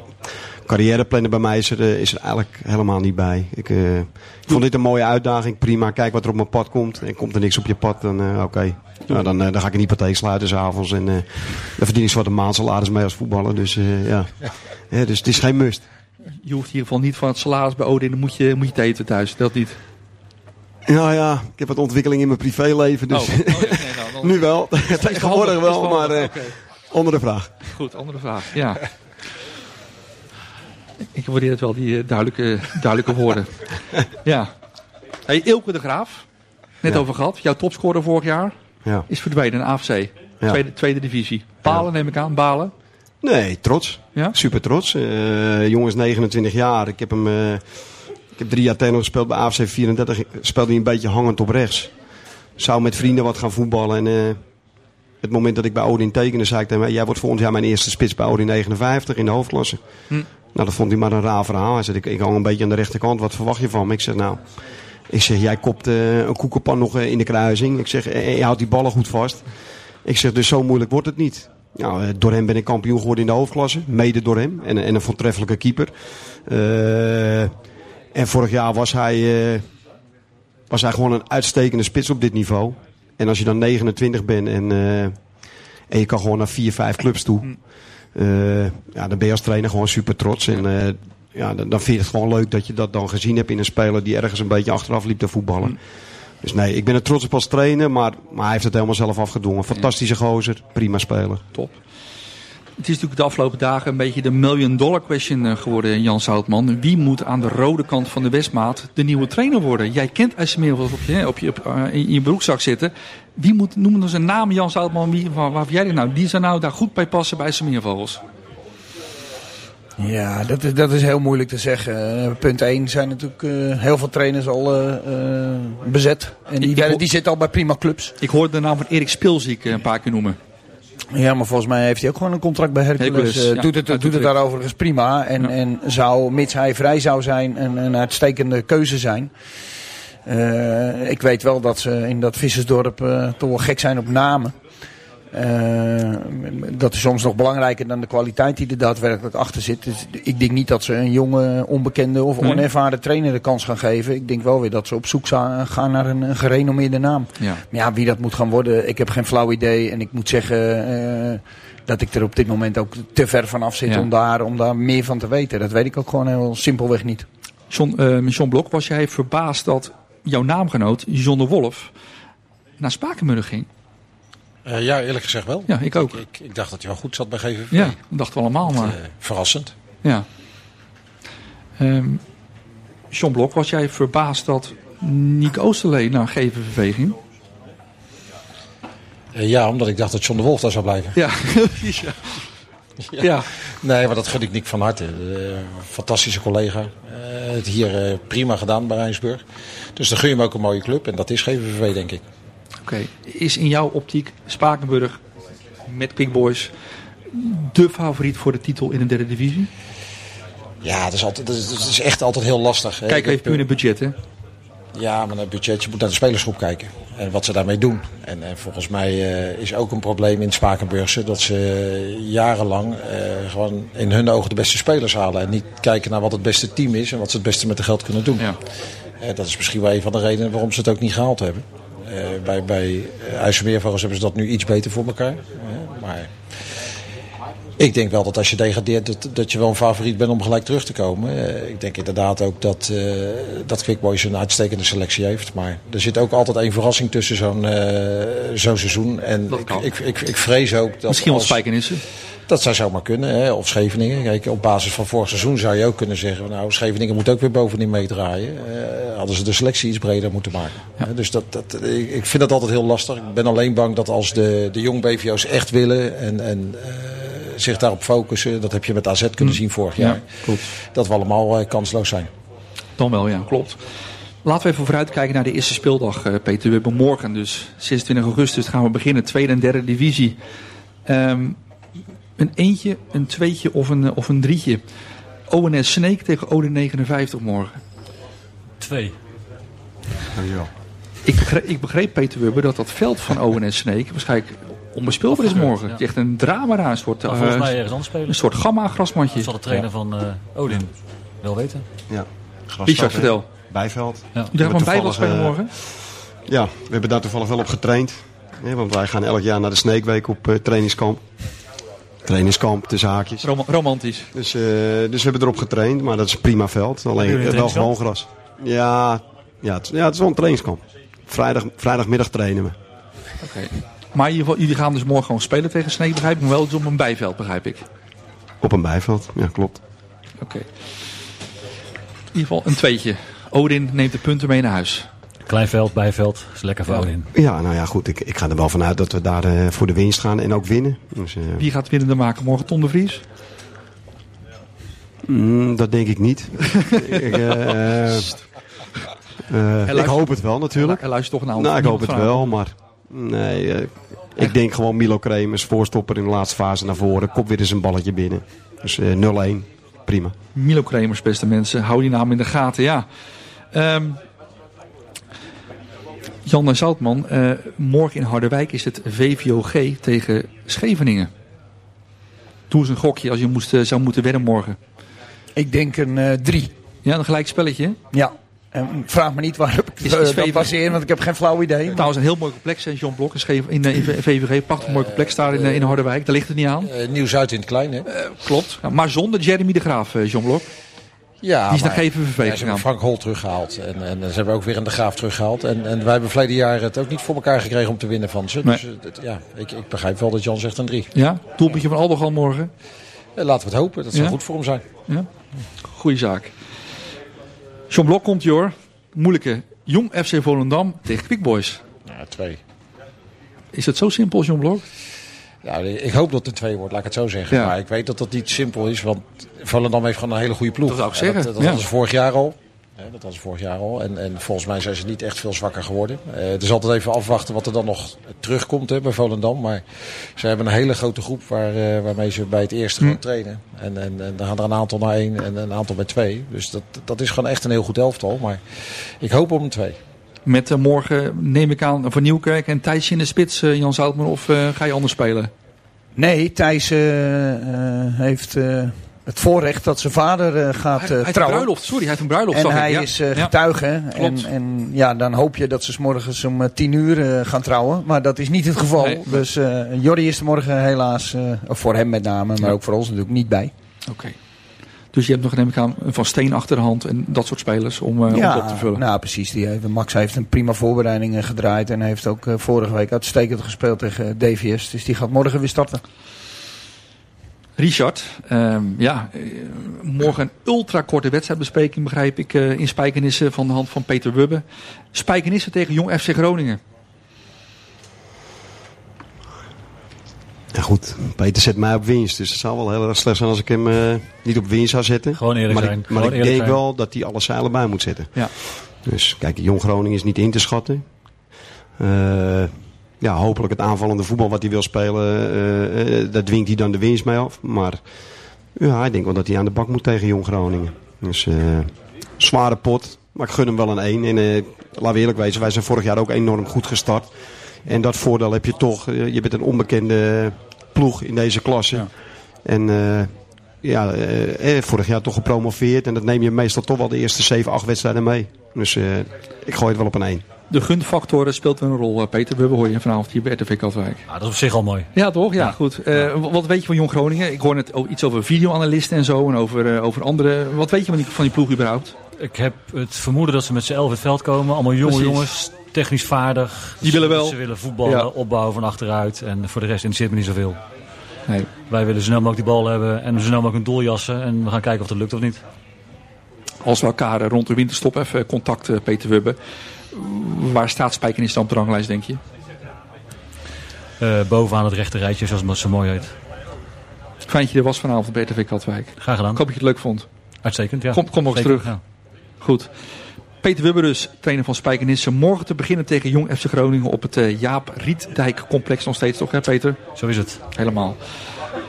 Speaker 11: carrièreplannen bij mij is er, eh, is er eigenlijk helemaal niet bij. Ik, eh, ik vond dit een mooie uitdaging, prima. Kijk wat er op mijn pad komt. En komt er niks op je pad, dan eh, oké. Nou, dan, eh, dan ga ik een hypotheek sluiten s'avonds. En eh dan verdien ik zwarte maandsalaris mee als voetballer. Dus eh, ja. Ja, dus het is geen must.
Speaker 5: Je hoeft in ieder geval niet van het salaris bij Ode, dan moet je, moet je het eten thuis. Dat niet.
Speaker 11: Ja, ja, ik heb wat ontwikkeling in mijn privéleven. Dus
Speaker 5: Oh, oh, nee, nou, (laughs) dan-
Speaker 11: nu wel.
Speaker 5: Is (laughs) (laughs)
Speaker 11: Tegenwoordig wel, maar eh
Speaker 5: oké.
Speaker 11: andere vraag.
Speaker 5: Goed, andere vraag. Ja. Ik waardeer het wel, die duidelijke, duidelijke woorden. Ja. Hey, Ilke de Graaf, net
Speaker 11: Ja.
Speaker 5: over gehad. Jouw topscorer vorig jaar
Speaker 11: Ja.
Speaker 5: is verdwenen in AFC.
Speaker 11: Ja.
Speaker 5: Tweede, tweede divisie. Balen neem ik aan, balen.
Speaker 11: Nee, trots.
Speaker 5: Ja?
Speaker 11: Super trots. Eh jongen is 29 jaar. Ik heb hem eh, ik heb drie jaar tegen gespeeld bij AFC 34. Speelde hij een beetje hangend op rechts. Zou met vrienden wat gaan voetballen. En eh, het moment dat ik bij Odin tekende, zei ik tegen hem... Jij wordt volgend jaar mijn eerste spits bij Odin 59 in de hoofdklasse.
Speaker 5: Hm.
Speaker 11: Nou, dat vond hij maar een raar verhaal. Hij zei, ik, ik hang een beetje aan de rechterkant. Wat verwacht je van me? Ik zeg, nou... Ik zeg, jij kopt eh, een koekenpan nog eh, in de kruising. Ik zeg, eh, je houdt die ballen goed vast. Ik zeg, dus zo moeilijk wordt het niet. Nou, door hem ben ik kampioen geworden in de hoofdklasse. Mede door hem. En, en een voortreffelijke keeper. En vorig jaar was hij, was hij gewoon een uitstekende spits op dit niveau. En als je dan 29 bent en, en je kan gewoon naar 4, 5 clubs toe. ja, dan ben je als trainer gewoon super trots. En ja, dan, dan vind je het gewoon leuk dat je dat dan gezien hebt in een speler die ergens een beetje achteraf liep te voetballen. Dus nee, ik ben er trots op als trainer, maar, maar hij heeft het helemaal zelf afgedwongen. Fantastische gozer, prima speler.
Speaker 5: Top. Het is natuurlijk de afgelopen dagen een beetje de million dollar question eh, geworden, Jan Zoutman. Wie moet aan de rode kant van de Westmaat de nieuwe trainer worden? Jij kent IJsselmeervels op je, op je, op, eh, in je broekzak zitten. Wie moet, noem eens een naam, Jan Zoutman, wie, waar, waar jij nou, die zou nou daar goed bij passen bij IJsselmeervogels.
Speaker 7: Ja, dat is, dat is heel moeilijk te zeggen. Eh, punt 1 zijn natuurlijk eh, heel veel trainers al eh, bezet. En die, die zitten al bij prima clubs.
Speaker 5: Ik hoorde de naam van Erik Spilziek een paar keer noemen.
Speaker 7: Ja, maar volgens mij heeft hij ook gewoon een contract bij Hercules.
Speaker 5: Hercules, ja,
Speaker 7: doet het, doet het daar overigens prima. En,
Speaker 5: Ja.
Speaker 7: en zou, mits hij vrij zou zijn, een, een uitstekende keuze zijn. Ik weet wel dat ze in dat vissersdorp toch wel gek zijn op namen. Eh, dat is soms nog belangrijker dan de kwaliteit die er daadwerkelijk achter zit. Dus ik denk niet dat ze een jonge, onbekende of
Speaker 5: Nee.
Speaker 7: onervaren trainer de kans gaan geven. Ik denk wel weer dat ze op zoek gaan naar een, een gerenommeerde naam.
Speaker 5: Ja.
Speaker 7: Maar ja, wie dat moet gaan worden, ik heb geen flauw idee. En ik moet zeggen eh, dat ik er op dit moment ook te ver van af zit
Speaker 5: Ja.
Speaker 7: om, daar, om daar meer van te weten. Dat weet ik ook gewoon heel simpelweg niet.
Speaker 5: John, John Blok, was jij verbaasd dat jouw naamgenoot, John de Wolf, naar Spakenburg ging?
Speaker 10: Eh, ja, eerlijk gezegd wel.
Speaker 5: Ja, ik ook.
Speaker 10: Ik, ik dacht dat hij wel goed zat bij GVV.
Speaker 5: Ja, dat dachten we allemaal, maar...
Speaker 10: Eh, verrassend.
Speaker 5: Ja. John Blok, was jij verbaasd dat Nick Oosterlee naar GVV ging?
Speaker 10: Eh, ja, omdat ik dacht dat John de Wolf daar zou blijven.
Speaker 5: Ja. (laughs) Ja. Ja.
Speaker 10: Nee, maar dat gun ik Nick van harte. Fantastische collega. Het hier prima gedaan bij Rijnsburg. Dus dan gun je hem ook een mooie club. En dat is GVV, denk ik.
Speaker 5: Oké, is in jouw optiek Spakenburg met Quick Boys de favoriet voor de titel in de derde divisie?
Speaker 10: Ja, het is, altijd, het is, het is echt altijd heel lastig. hè.
Speaker 5: Kijk even puur naar budget, hè?
Speaker 10: Ja, maar naar het budget, je moet naar de spelersgroep kijken. En wat ze daarmee doen. En, en volgens mij eh, is ook een probleem in Spakenburgse dat ze jarenlang eh, gewoon in hun ogen de beste spelers halen. En niet kijken naar wat het beste team is en wat ze het beste met de geld kunnen doen.
Speaker 5: Ja.
Speaker 10: Eh, dat is misschien wel een van de redenen waarom ze het ook niet gehaald hebben. Eh, bij bij uh, IJsselmeervogels hebben ze dat nu iets beter voor elkaar. Eh, maar ik denk wel dat als je degradeert, dat, dat je wel een favoriet bent om gelijk terug te komen. Eh, ik denk inderdaad ook dat, eh dat Quick Boys een uitstekende selectie heeft. Maar er zit ook altijd een verrassing tussen zo'n eh, zo'n seizoen. En ik, ik, ik, ik vrees ook dat.
Speaker 5: Misschien wel
Speaker 10: als-
Speaker 5: Spijkenissen.
Speaker 10: Dat zou zomaar kunnen, hè? of Scheveningen. Kijk, op basis van vorig seizoen zou je ook kunnen zeggen... nou, Scheveningen moet ook weer bovenin meedraaien. Eh, hadden ze de selectie iets breder moeten maken. Dus dat, dat, ik vind dat altijd heel lastig. Ik ben alleen bang dat als de, de jong BVO's echt willen... en, en eh, zich daarop focussen... dat heb je met AZ kunnen zien vorig
Speaker 5: Ja,
Speaker 10: jaar...
Speaker 5: klopt.
Speaker 10: dat we allemaal eh, kansloos zijn.
Speaker 5: Dan wel, ja, klopt. Laten we even vooruitkijken naar de eerste speeldag, Peter. We hebben morgen, dus 26 augustus, gaan we beginnen. Tweede en derde divisie. Ehm, een eentje, een tweetje of een, of een drietje. ONS Sneek tegen Ode 59 morgen.
Speaker 9: Twee.
Speaker 11: Dankjewel.
Speaker 5: Ik begreep, ik begreep Peter Wubber dat dat veld van ONS Sneek waarschijnlijk onbespeelbaar is morgen. Het is echt een drama daar. Een soort,
Speaker 9: Maar volgens
Speaker 5: eh,
Speaker 9: mij ergens anders spelen.
Speaker 5: een soort gamma-grasmatje.
Speaker 9: Dat zal de trainer van eh, Odin wel weten.
Speaker 11: Ja.
Speaker 5: Richard, vertel.
Speaker 11: Bijveld.
Speaker 9: Ja.
Speaker 5: U dacht van bij wil
Speaker 11: Toevallig,
Speaker 5: spelen
Speaker 11: eh,
Speaker 5: morgen?
Speaker 11: Ja, we hebben daar toevallig wel op getraind. Ja, want wij gaan elk jaar naar de Snake Week op eh, trainingskamp. Trainingskamp, de zaakjes.
Speaker 5: Rom- romantisch.
Speaker 11: Dus, eh, dus we hebben erop getraind, maar dat is een prima veld. Alleen eh, wel gewoon gras. Ja, ja, het, ja, het is wel een trainingskamp. Vrijdag, vrijdagmiddag trainen we.
Speaker 5: Oké. Maar in ieder geval, jullie gaan dus morgen gewoon spelen tegen Sneek, begrijp ik. Maar wel dus op een bijveld, begrijp ik.
Speaker 11: Op een bijveld, ja klopt.
Speaker 5: Oké. In ieder geval een tweetje. Odin neemt de punten mee naar huis.
Speaker 9: Klein veld, bijveld. Is lekker voor Odin.
Speaker 11: Ja, nou ja, goed. Ik, ik ga er wel vanuit dat we daar eh, voor de winst gaan en ook winnen. Dus, eh,
Speaker 5: Wie gaat winnende maken morgen? Ton de Vries?
Speaker 11: mm, dat denk ik niet. (laughs) ik, eh, ik hoop het wel natuurlijk.
Speaker 5: Hij luistert toch naar
Speaker 11: Nou, ik hoop het wel, maar nee, eh, ik denk gewoon Milo Kremers, voorstopper in de laatste fase naar voren. Kop weer eens een balletje binnen. Dus eh, 0-1, prima.
Speaker 5: Milo Kremers, beste mensen. Hou die naam in de gaten, ja. Ehm Jan en Zoutman, eh, morgen in Harderwijk is het VVOG tegen Scheveningen. Doe eens een gokje als je moest, eh, zou moeten wedden morgen.
Speaker 7: Ik denk een eh, drie.
Speaker 5: Ja, een gelijk spelletje. hè?
Speaker 7: Ja. En vraag me niet waarop ik
Speaker 5: Is-
Speaker 7: het
Speaker 5: is
Speaker 7: uh, dat baseer, want ik heb geen flauw idee.
Speaker 5: Trouwens, een heel mooi complex, John Blok. in In, in VVG, prachtig mooi complex daar in, in Harderwijk. Daar ligt het niet aan.
Speaker 10: Nieuw-Zuid in het klein, hè?
Speaker 5: Klopt. Ja, maar zonder Jeremy de Graaf, eh, John Blok.
Speaker 10: Ja,
Speaker 5: Die is naar
Speaker 10: Ja, ze hebben
Speaker 5: gegaan.
Speaker 10: Frank Hol teruggehaald. En, en ze hebben ook weer een de Graaf teruggehaald. En, en wij hebben verleden jaar het ook niet voor elkaar gekregen om te winnen van ze. Dus eh, ja, ik, ik begrijp wel dat Jan zegt een drie.
Speaker 5: Ja, doelpuntje van Aldogan morgen.
Speaker 10: Eh, Laten we het hopen. Dat zou
Speaker 5: Ja?
Speaker 10: goed voor hem zijn.
Speaker 5: Ja, goeie zaak. John Blok komt, joh. Moeilijke. Jong FC Volendam tegen Quick Boys.
Speaker 10: Ja, twee.
Speaker 5: Is het zo simpel, John Blok?
Speaker 10: Ja, ik hoop dat het een twee wordt, laat ik het zo zeggen.
Speaker 5: Ja.
Speaker 10: Maar ik weet dat dat niet simpel is, want Volendam heeft gewoon een hele goede ploeg.
Speaker 5: Dat zou ik
Speaker 10: En
Speaker 5: zeggen,
Speaker 10: Dat, dat
Speaker 5: ja.
Speaker 10: hadden ze vorig jaar al. Hè, Dat was vorig jaar al. En, en volgens mij zijn ze niet echt veel zwakker geworden. Eh, het is altijd even afwachten wat er dan nog terugkomt hè, bij Volendam. Maar ze hebben een hele grote groep waar, eh, waarmee ze bij het eerste
Speaker 5: Hm.
Speaker 10: gaan trainen. En, en, en dan gaan er een aantal naar één en een aantal bij twee. Dus dat, dat is gewoon echt een heel goed elftal. Maar ik hoop op een twee.
Speaker 5: Met eh, morgen neem ik aan Van Nieuwkerk en Thijsje in de spits, eh, Jan Zoutman. Of eh, ga je anders spelen?
Speaker 7: Nee, Thijs heeft het voorrecht dat zijn vader eh, gaat
Speaker 5: Hij, hij heeft een
Speaker 7: trouwen.
Speaker 5: bruiloft, sorry, hij heeft een bruiloft.
Speaker 7: En
Speaker 5: ik,
Speaker 7: hij
Speaker 5: ja.
Speaker 7: is
Speaker 5: Ja.
Speaker 7: getuige. En, en ja, dan hoop je dat ze 's morgens om tien uur gaan trouwen. Maar dat is niet het geval.
Speaker 5: Nee.
Speaker 7: Dus Jordi is er morgen helaas, voor hem met name, maar
Speaker 5: Ja.
Speaker 7: ook voor ons natuurlijk niet bij.
Speaker 5: Oké. Dus je hebt nog, neem ik aan, Van Steen achter de hand en dat soort spelers om, eh, om het op te vullen.
Speaker 7: nou precies. Die heeft, Max heeft een prima voorbereiding eh, gedraaid. En heeft ook eh, vorige week uitstekend gespeeld tegen DVS. Dus die gaat morgen weer starten.
Speaker 5: Richard, ehm, ja, morgen een ultrakorte wedstrijdbespreking begrijp ik eh, in Spijkenissen van de hand van Peter Wubbe. Spijkenissen tegen Jong FC Groningen.
Speaker 11: Ja goed, Peter zet mij op winst. Dus het zou wel heel erg slecht zijn als ik hem eh, niet op winst zou zetten.
Speaker 9: Gewoon eerlijk
Speaker 11: maar
Speaker 9: zijn.
Speaker 11: Ik, maar
Speaker 9: Gewoon
Speaker 11: ik denk
Speaker 9: zijn.
Speaker 11: wel dat hij alle zeilen bij moet zetten.
Speaker 5: Ja.
Speaker 11: Dus kijk, Jong Groningen is niet in te schatten. Eh, ja, hopelijk het aanvallende voetbal wat hij wil spelen, eh, daar dwingt hij dan de winst mee af. Maar ja, ik denk wel dat hij aan de bak moet tegen Jong Groningen. Dus zware pot, maar ik gun hem wel een 1. En laten we eerlijk wezen, wij zijn vorig jaar ook enorm goed gestart. En dat voordeel heb je toch. Eh, je bent een onbekende ploeg in deze klasse. En eh, ja, eh, vorig jaar toch gepromoveerd. En dat neem je meestal toch wel de eerste 7, 8 wedstrijden mee. Dus eh, ik gooi het wel op een 1.
Speaker 5: De gunfactor speelt wel een rol. eh, Peter Wubbe hoor je vanavond hier bij RTV Katwijk.
Speaker 9: Ah, dat is op zich al mooi.
Speaker 5: Ja, toch? Ja, goed. Eh, wat weet je van Jong Groningen? Ik hoor net iets over videoanalisten en zo en over, eh, over andere. Wat weet je van die, van die ploeg überhaupt?
Speaker 9: Ik heb het vermoeden dat ze met z'n elf in het veld komen. Allemaal jonge
Speaker 5: Precies.
Speaker 9: jongens, technisch vaardig.
Speaker 5: Die willen wel.
Speaker 9: Ze willen voetballen,
Speaker 5: Ja.
Speaker 9: opbouwen van achteruit. En voor de rest interesseert me niet zoveel.
Speaker 5: Nee.
Speaker 9: Wij willen zo snel mogelijk die bal hebben en zo snel mogelijk een doel jassen. En we gaan kijken of dat lukt of niet.
Speaker 5: Als we elkaar eh, rond de winterstop even contacten, Peter Wubbe. Waar staat Spijkenis dan op de ranglijst, denk je?
Speaker 9: Eh, bovenaan het rechte rijtje, zoals het zo mooi heet.
Speaker 5: Fijn dat je er was vanavond bij RTV Katwijk.
Speaker 9: Graag gedaan.
Speaker 5: Ik hoop dat je het leuk vond.
Speaker 9: Uitstekend, ja.
Speaker 5: Kom, kom nog eens terug.
Speaker 9: ja.
Speaker 5: Goed. Peter Wubbe dus, trainer van Spijkenissen. Morgen te beginnen tegen Jong FC Groningen op het eh, Jaap Rietdijk complex nog steeds, toch hè Peter?
Speaker 9: Zo is het.
Speaker 5: Helemaal.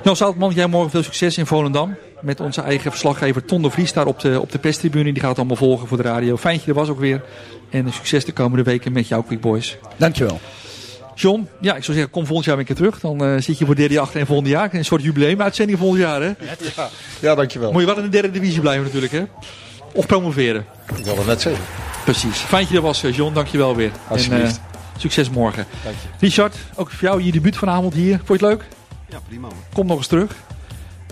Speaker 5: Jan Zoutman, jij morgen veel succes in Volendam. Met onze eigen verslaggever Ton de Vries daar op de, op de pestribune. Die gaat het allemaal volgen voor de radio. Fijn dat je er was ook weer. En succes de komende weken met jouw Quick Boys.
Speaker 7: Dankjewel.
Speaker 5: John, ja, ik zou zeggen, kom volgend jaar weer een keer terug. Dan eh, zit je voor derde achter en volgend jaar. Een soort jubileumuitzending volgend jaar, hè?
Speaker 13: Ja, ja dankjewel.
Speaker 5: Moet je wel in de derde divisie blijven natuurlijk, hè? Of promoveren.
Speaker 13: Ik wil het net zeggen.
Speaker 5: Precies. Fijn dat je er was, eh, John. Dank je wel weer.
Speaker 13: Alsjeblieft.
Speaker 5: En, eh, succes morgen.
Speaker 13: Dank je.
Speaker 5: Richard, ook voor jou je debuut vanavond hier. Vond je het leuk?
Speaker 11: Ja, prima.
Speaker 5: Kom nog eens terug.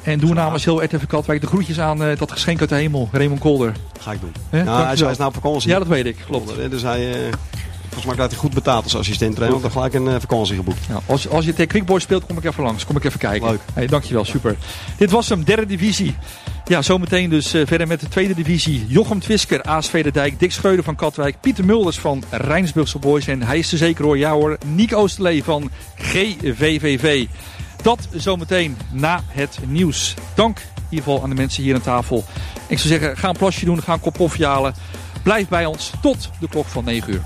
Speaker 5: En doe namens heel RTV Katwijk de groetjes aan eh, dat geschenk uit de hemel, Raymond Kolder.
Speaker 11: Ga ik doen. Nou, hij, is,
Speaker 5: Dankjewel.
Speaker 11: hij is nou op vakantie.
Speaker 5: Ja, dat weet ik. Klopt.
Speaker 11: Dus hij, eh, volgens mij krijgt hij goed betaald als assistent trainer. Want dan gelijk een eh, vakantie geboekt.
Speaker 5: Als, als je tegen Quickboy speelt, kom ik even langs. Kom ik even kijken.
Speaker 11: Leuk.
Speaker 5: Hey, dankjewel, super. Dit was hem, derde divisie. Ja, zometeen dus eh, verder met de tweede divisie. Jochem Twisker, ASV de Dijk, Dick Schreuder van Katwijk, Pieter Mulders van Rijnsburgse Boys en hij is er zeker hoor, ja hoor, Niek Oosterlee van GVVV. Dat zometeen na het nieuws. Dank in ieder geval aan de mensen hier aan tafel. Ik zou zeggen, ga een plasje doen, ga een kop koffie halen. Blijf bij ons tot de klok van 9 uur.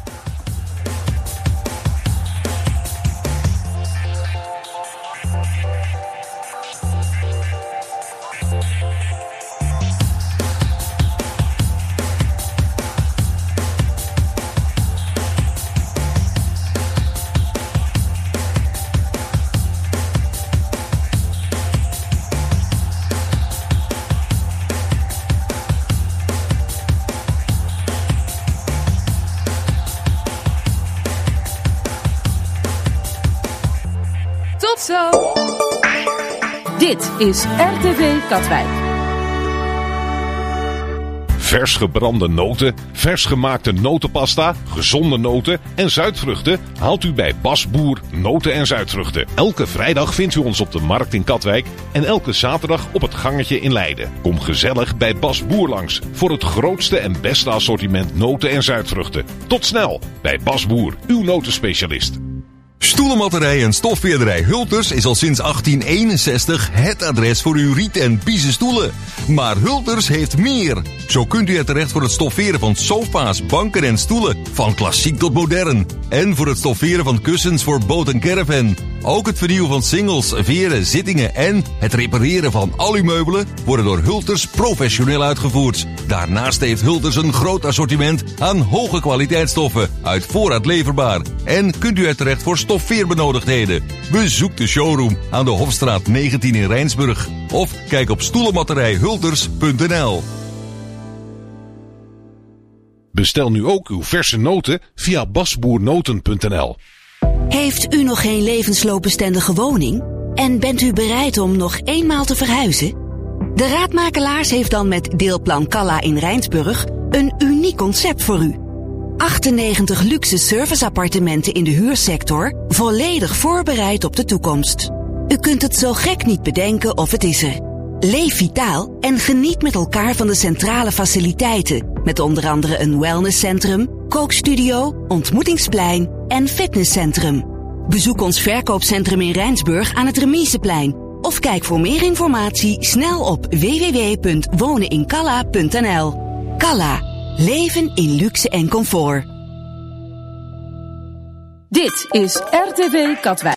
Speaker 1: Is RTV Katwijk.
Speaker 14: Vers gebrande noten, vers gemaakte notenpasta, gezonde noten en zuidvruchten haalt u bij Bas Boer Noten en Zuidvruchten. Elke vrijdag vindt u ons op de markt in Katwijk en elke zaterdag op het gangetje in Leiden. Kom gezellig bij Bas Boer langs voor het grootste en beste assortiment noten en zuidvruchten. Tot snel bij Bas Boer, uw notenspecialist.
Speaker 15: Stoelenmatterij en stofveerderij Hulters is al sinds 1861 het adres voor uw riet- en biezen stoelen. Maar Hulters heeft meer. Zo kunt u er terecht voor het stofferen van sofa's, banken en stoelen. Van klassiek tot modern. En voor het stofferen van kussens voor boot en caravan. Ook het vernieuwen van singles, veren, zittingen en het repareren van al uw meubelen worden door Hulters professioneel uitgevoerd. Daarnaast heeft Hulters een groot assortiment aan hoge kwaliteitsstoffen uit voorraad leverbaar. En kunt u er terecht voor stoffeerbenodigdheden. Bezoek de showroom aan de Hofstraat 19 in Rijnsburg. Of kijk op stoelenbatterijhulters.nl.
Speaker 14: Bestel nu ook uw verse noten via basboernoten.nl.
Speaker 16: Heeft u nog geen levensloopbestendige woning? En bent u bereid om nog eenmaal te verhuizen? De Raadmakelaars heeft dan met Deelplan Calla in Rijnsburg een uniek concept voor u. 98 luxe serviceappartementen in de huursector, volledig voorbereid op de toekomst. U kunt het zo gek niet bedenken of het is er. Leef vitaal en geniet met elkaar van de centrale faciliteiten. Met onder andere een wellnesscentrum, kookstudio, ontmoetingsplein en fitnesscentrum. Bezoek ons verkoopcentrum in Rijnsburg aan het Remiseplein. Of kijk voor meer informatie snel op www.wonenincalla.nl. Calla. Leven in luxe en comfort.
Speaker 1: Dit is RTV Katwijk.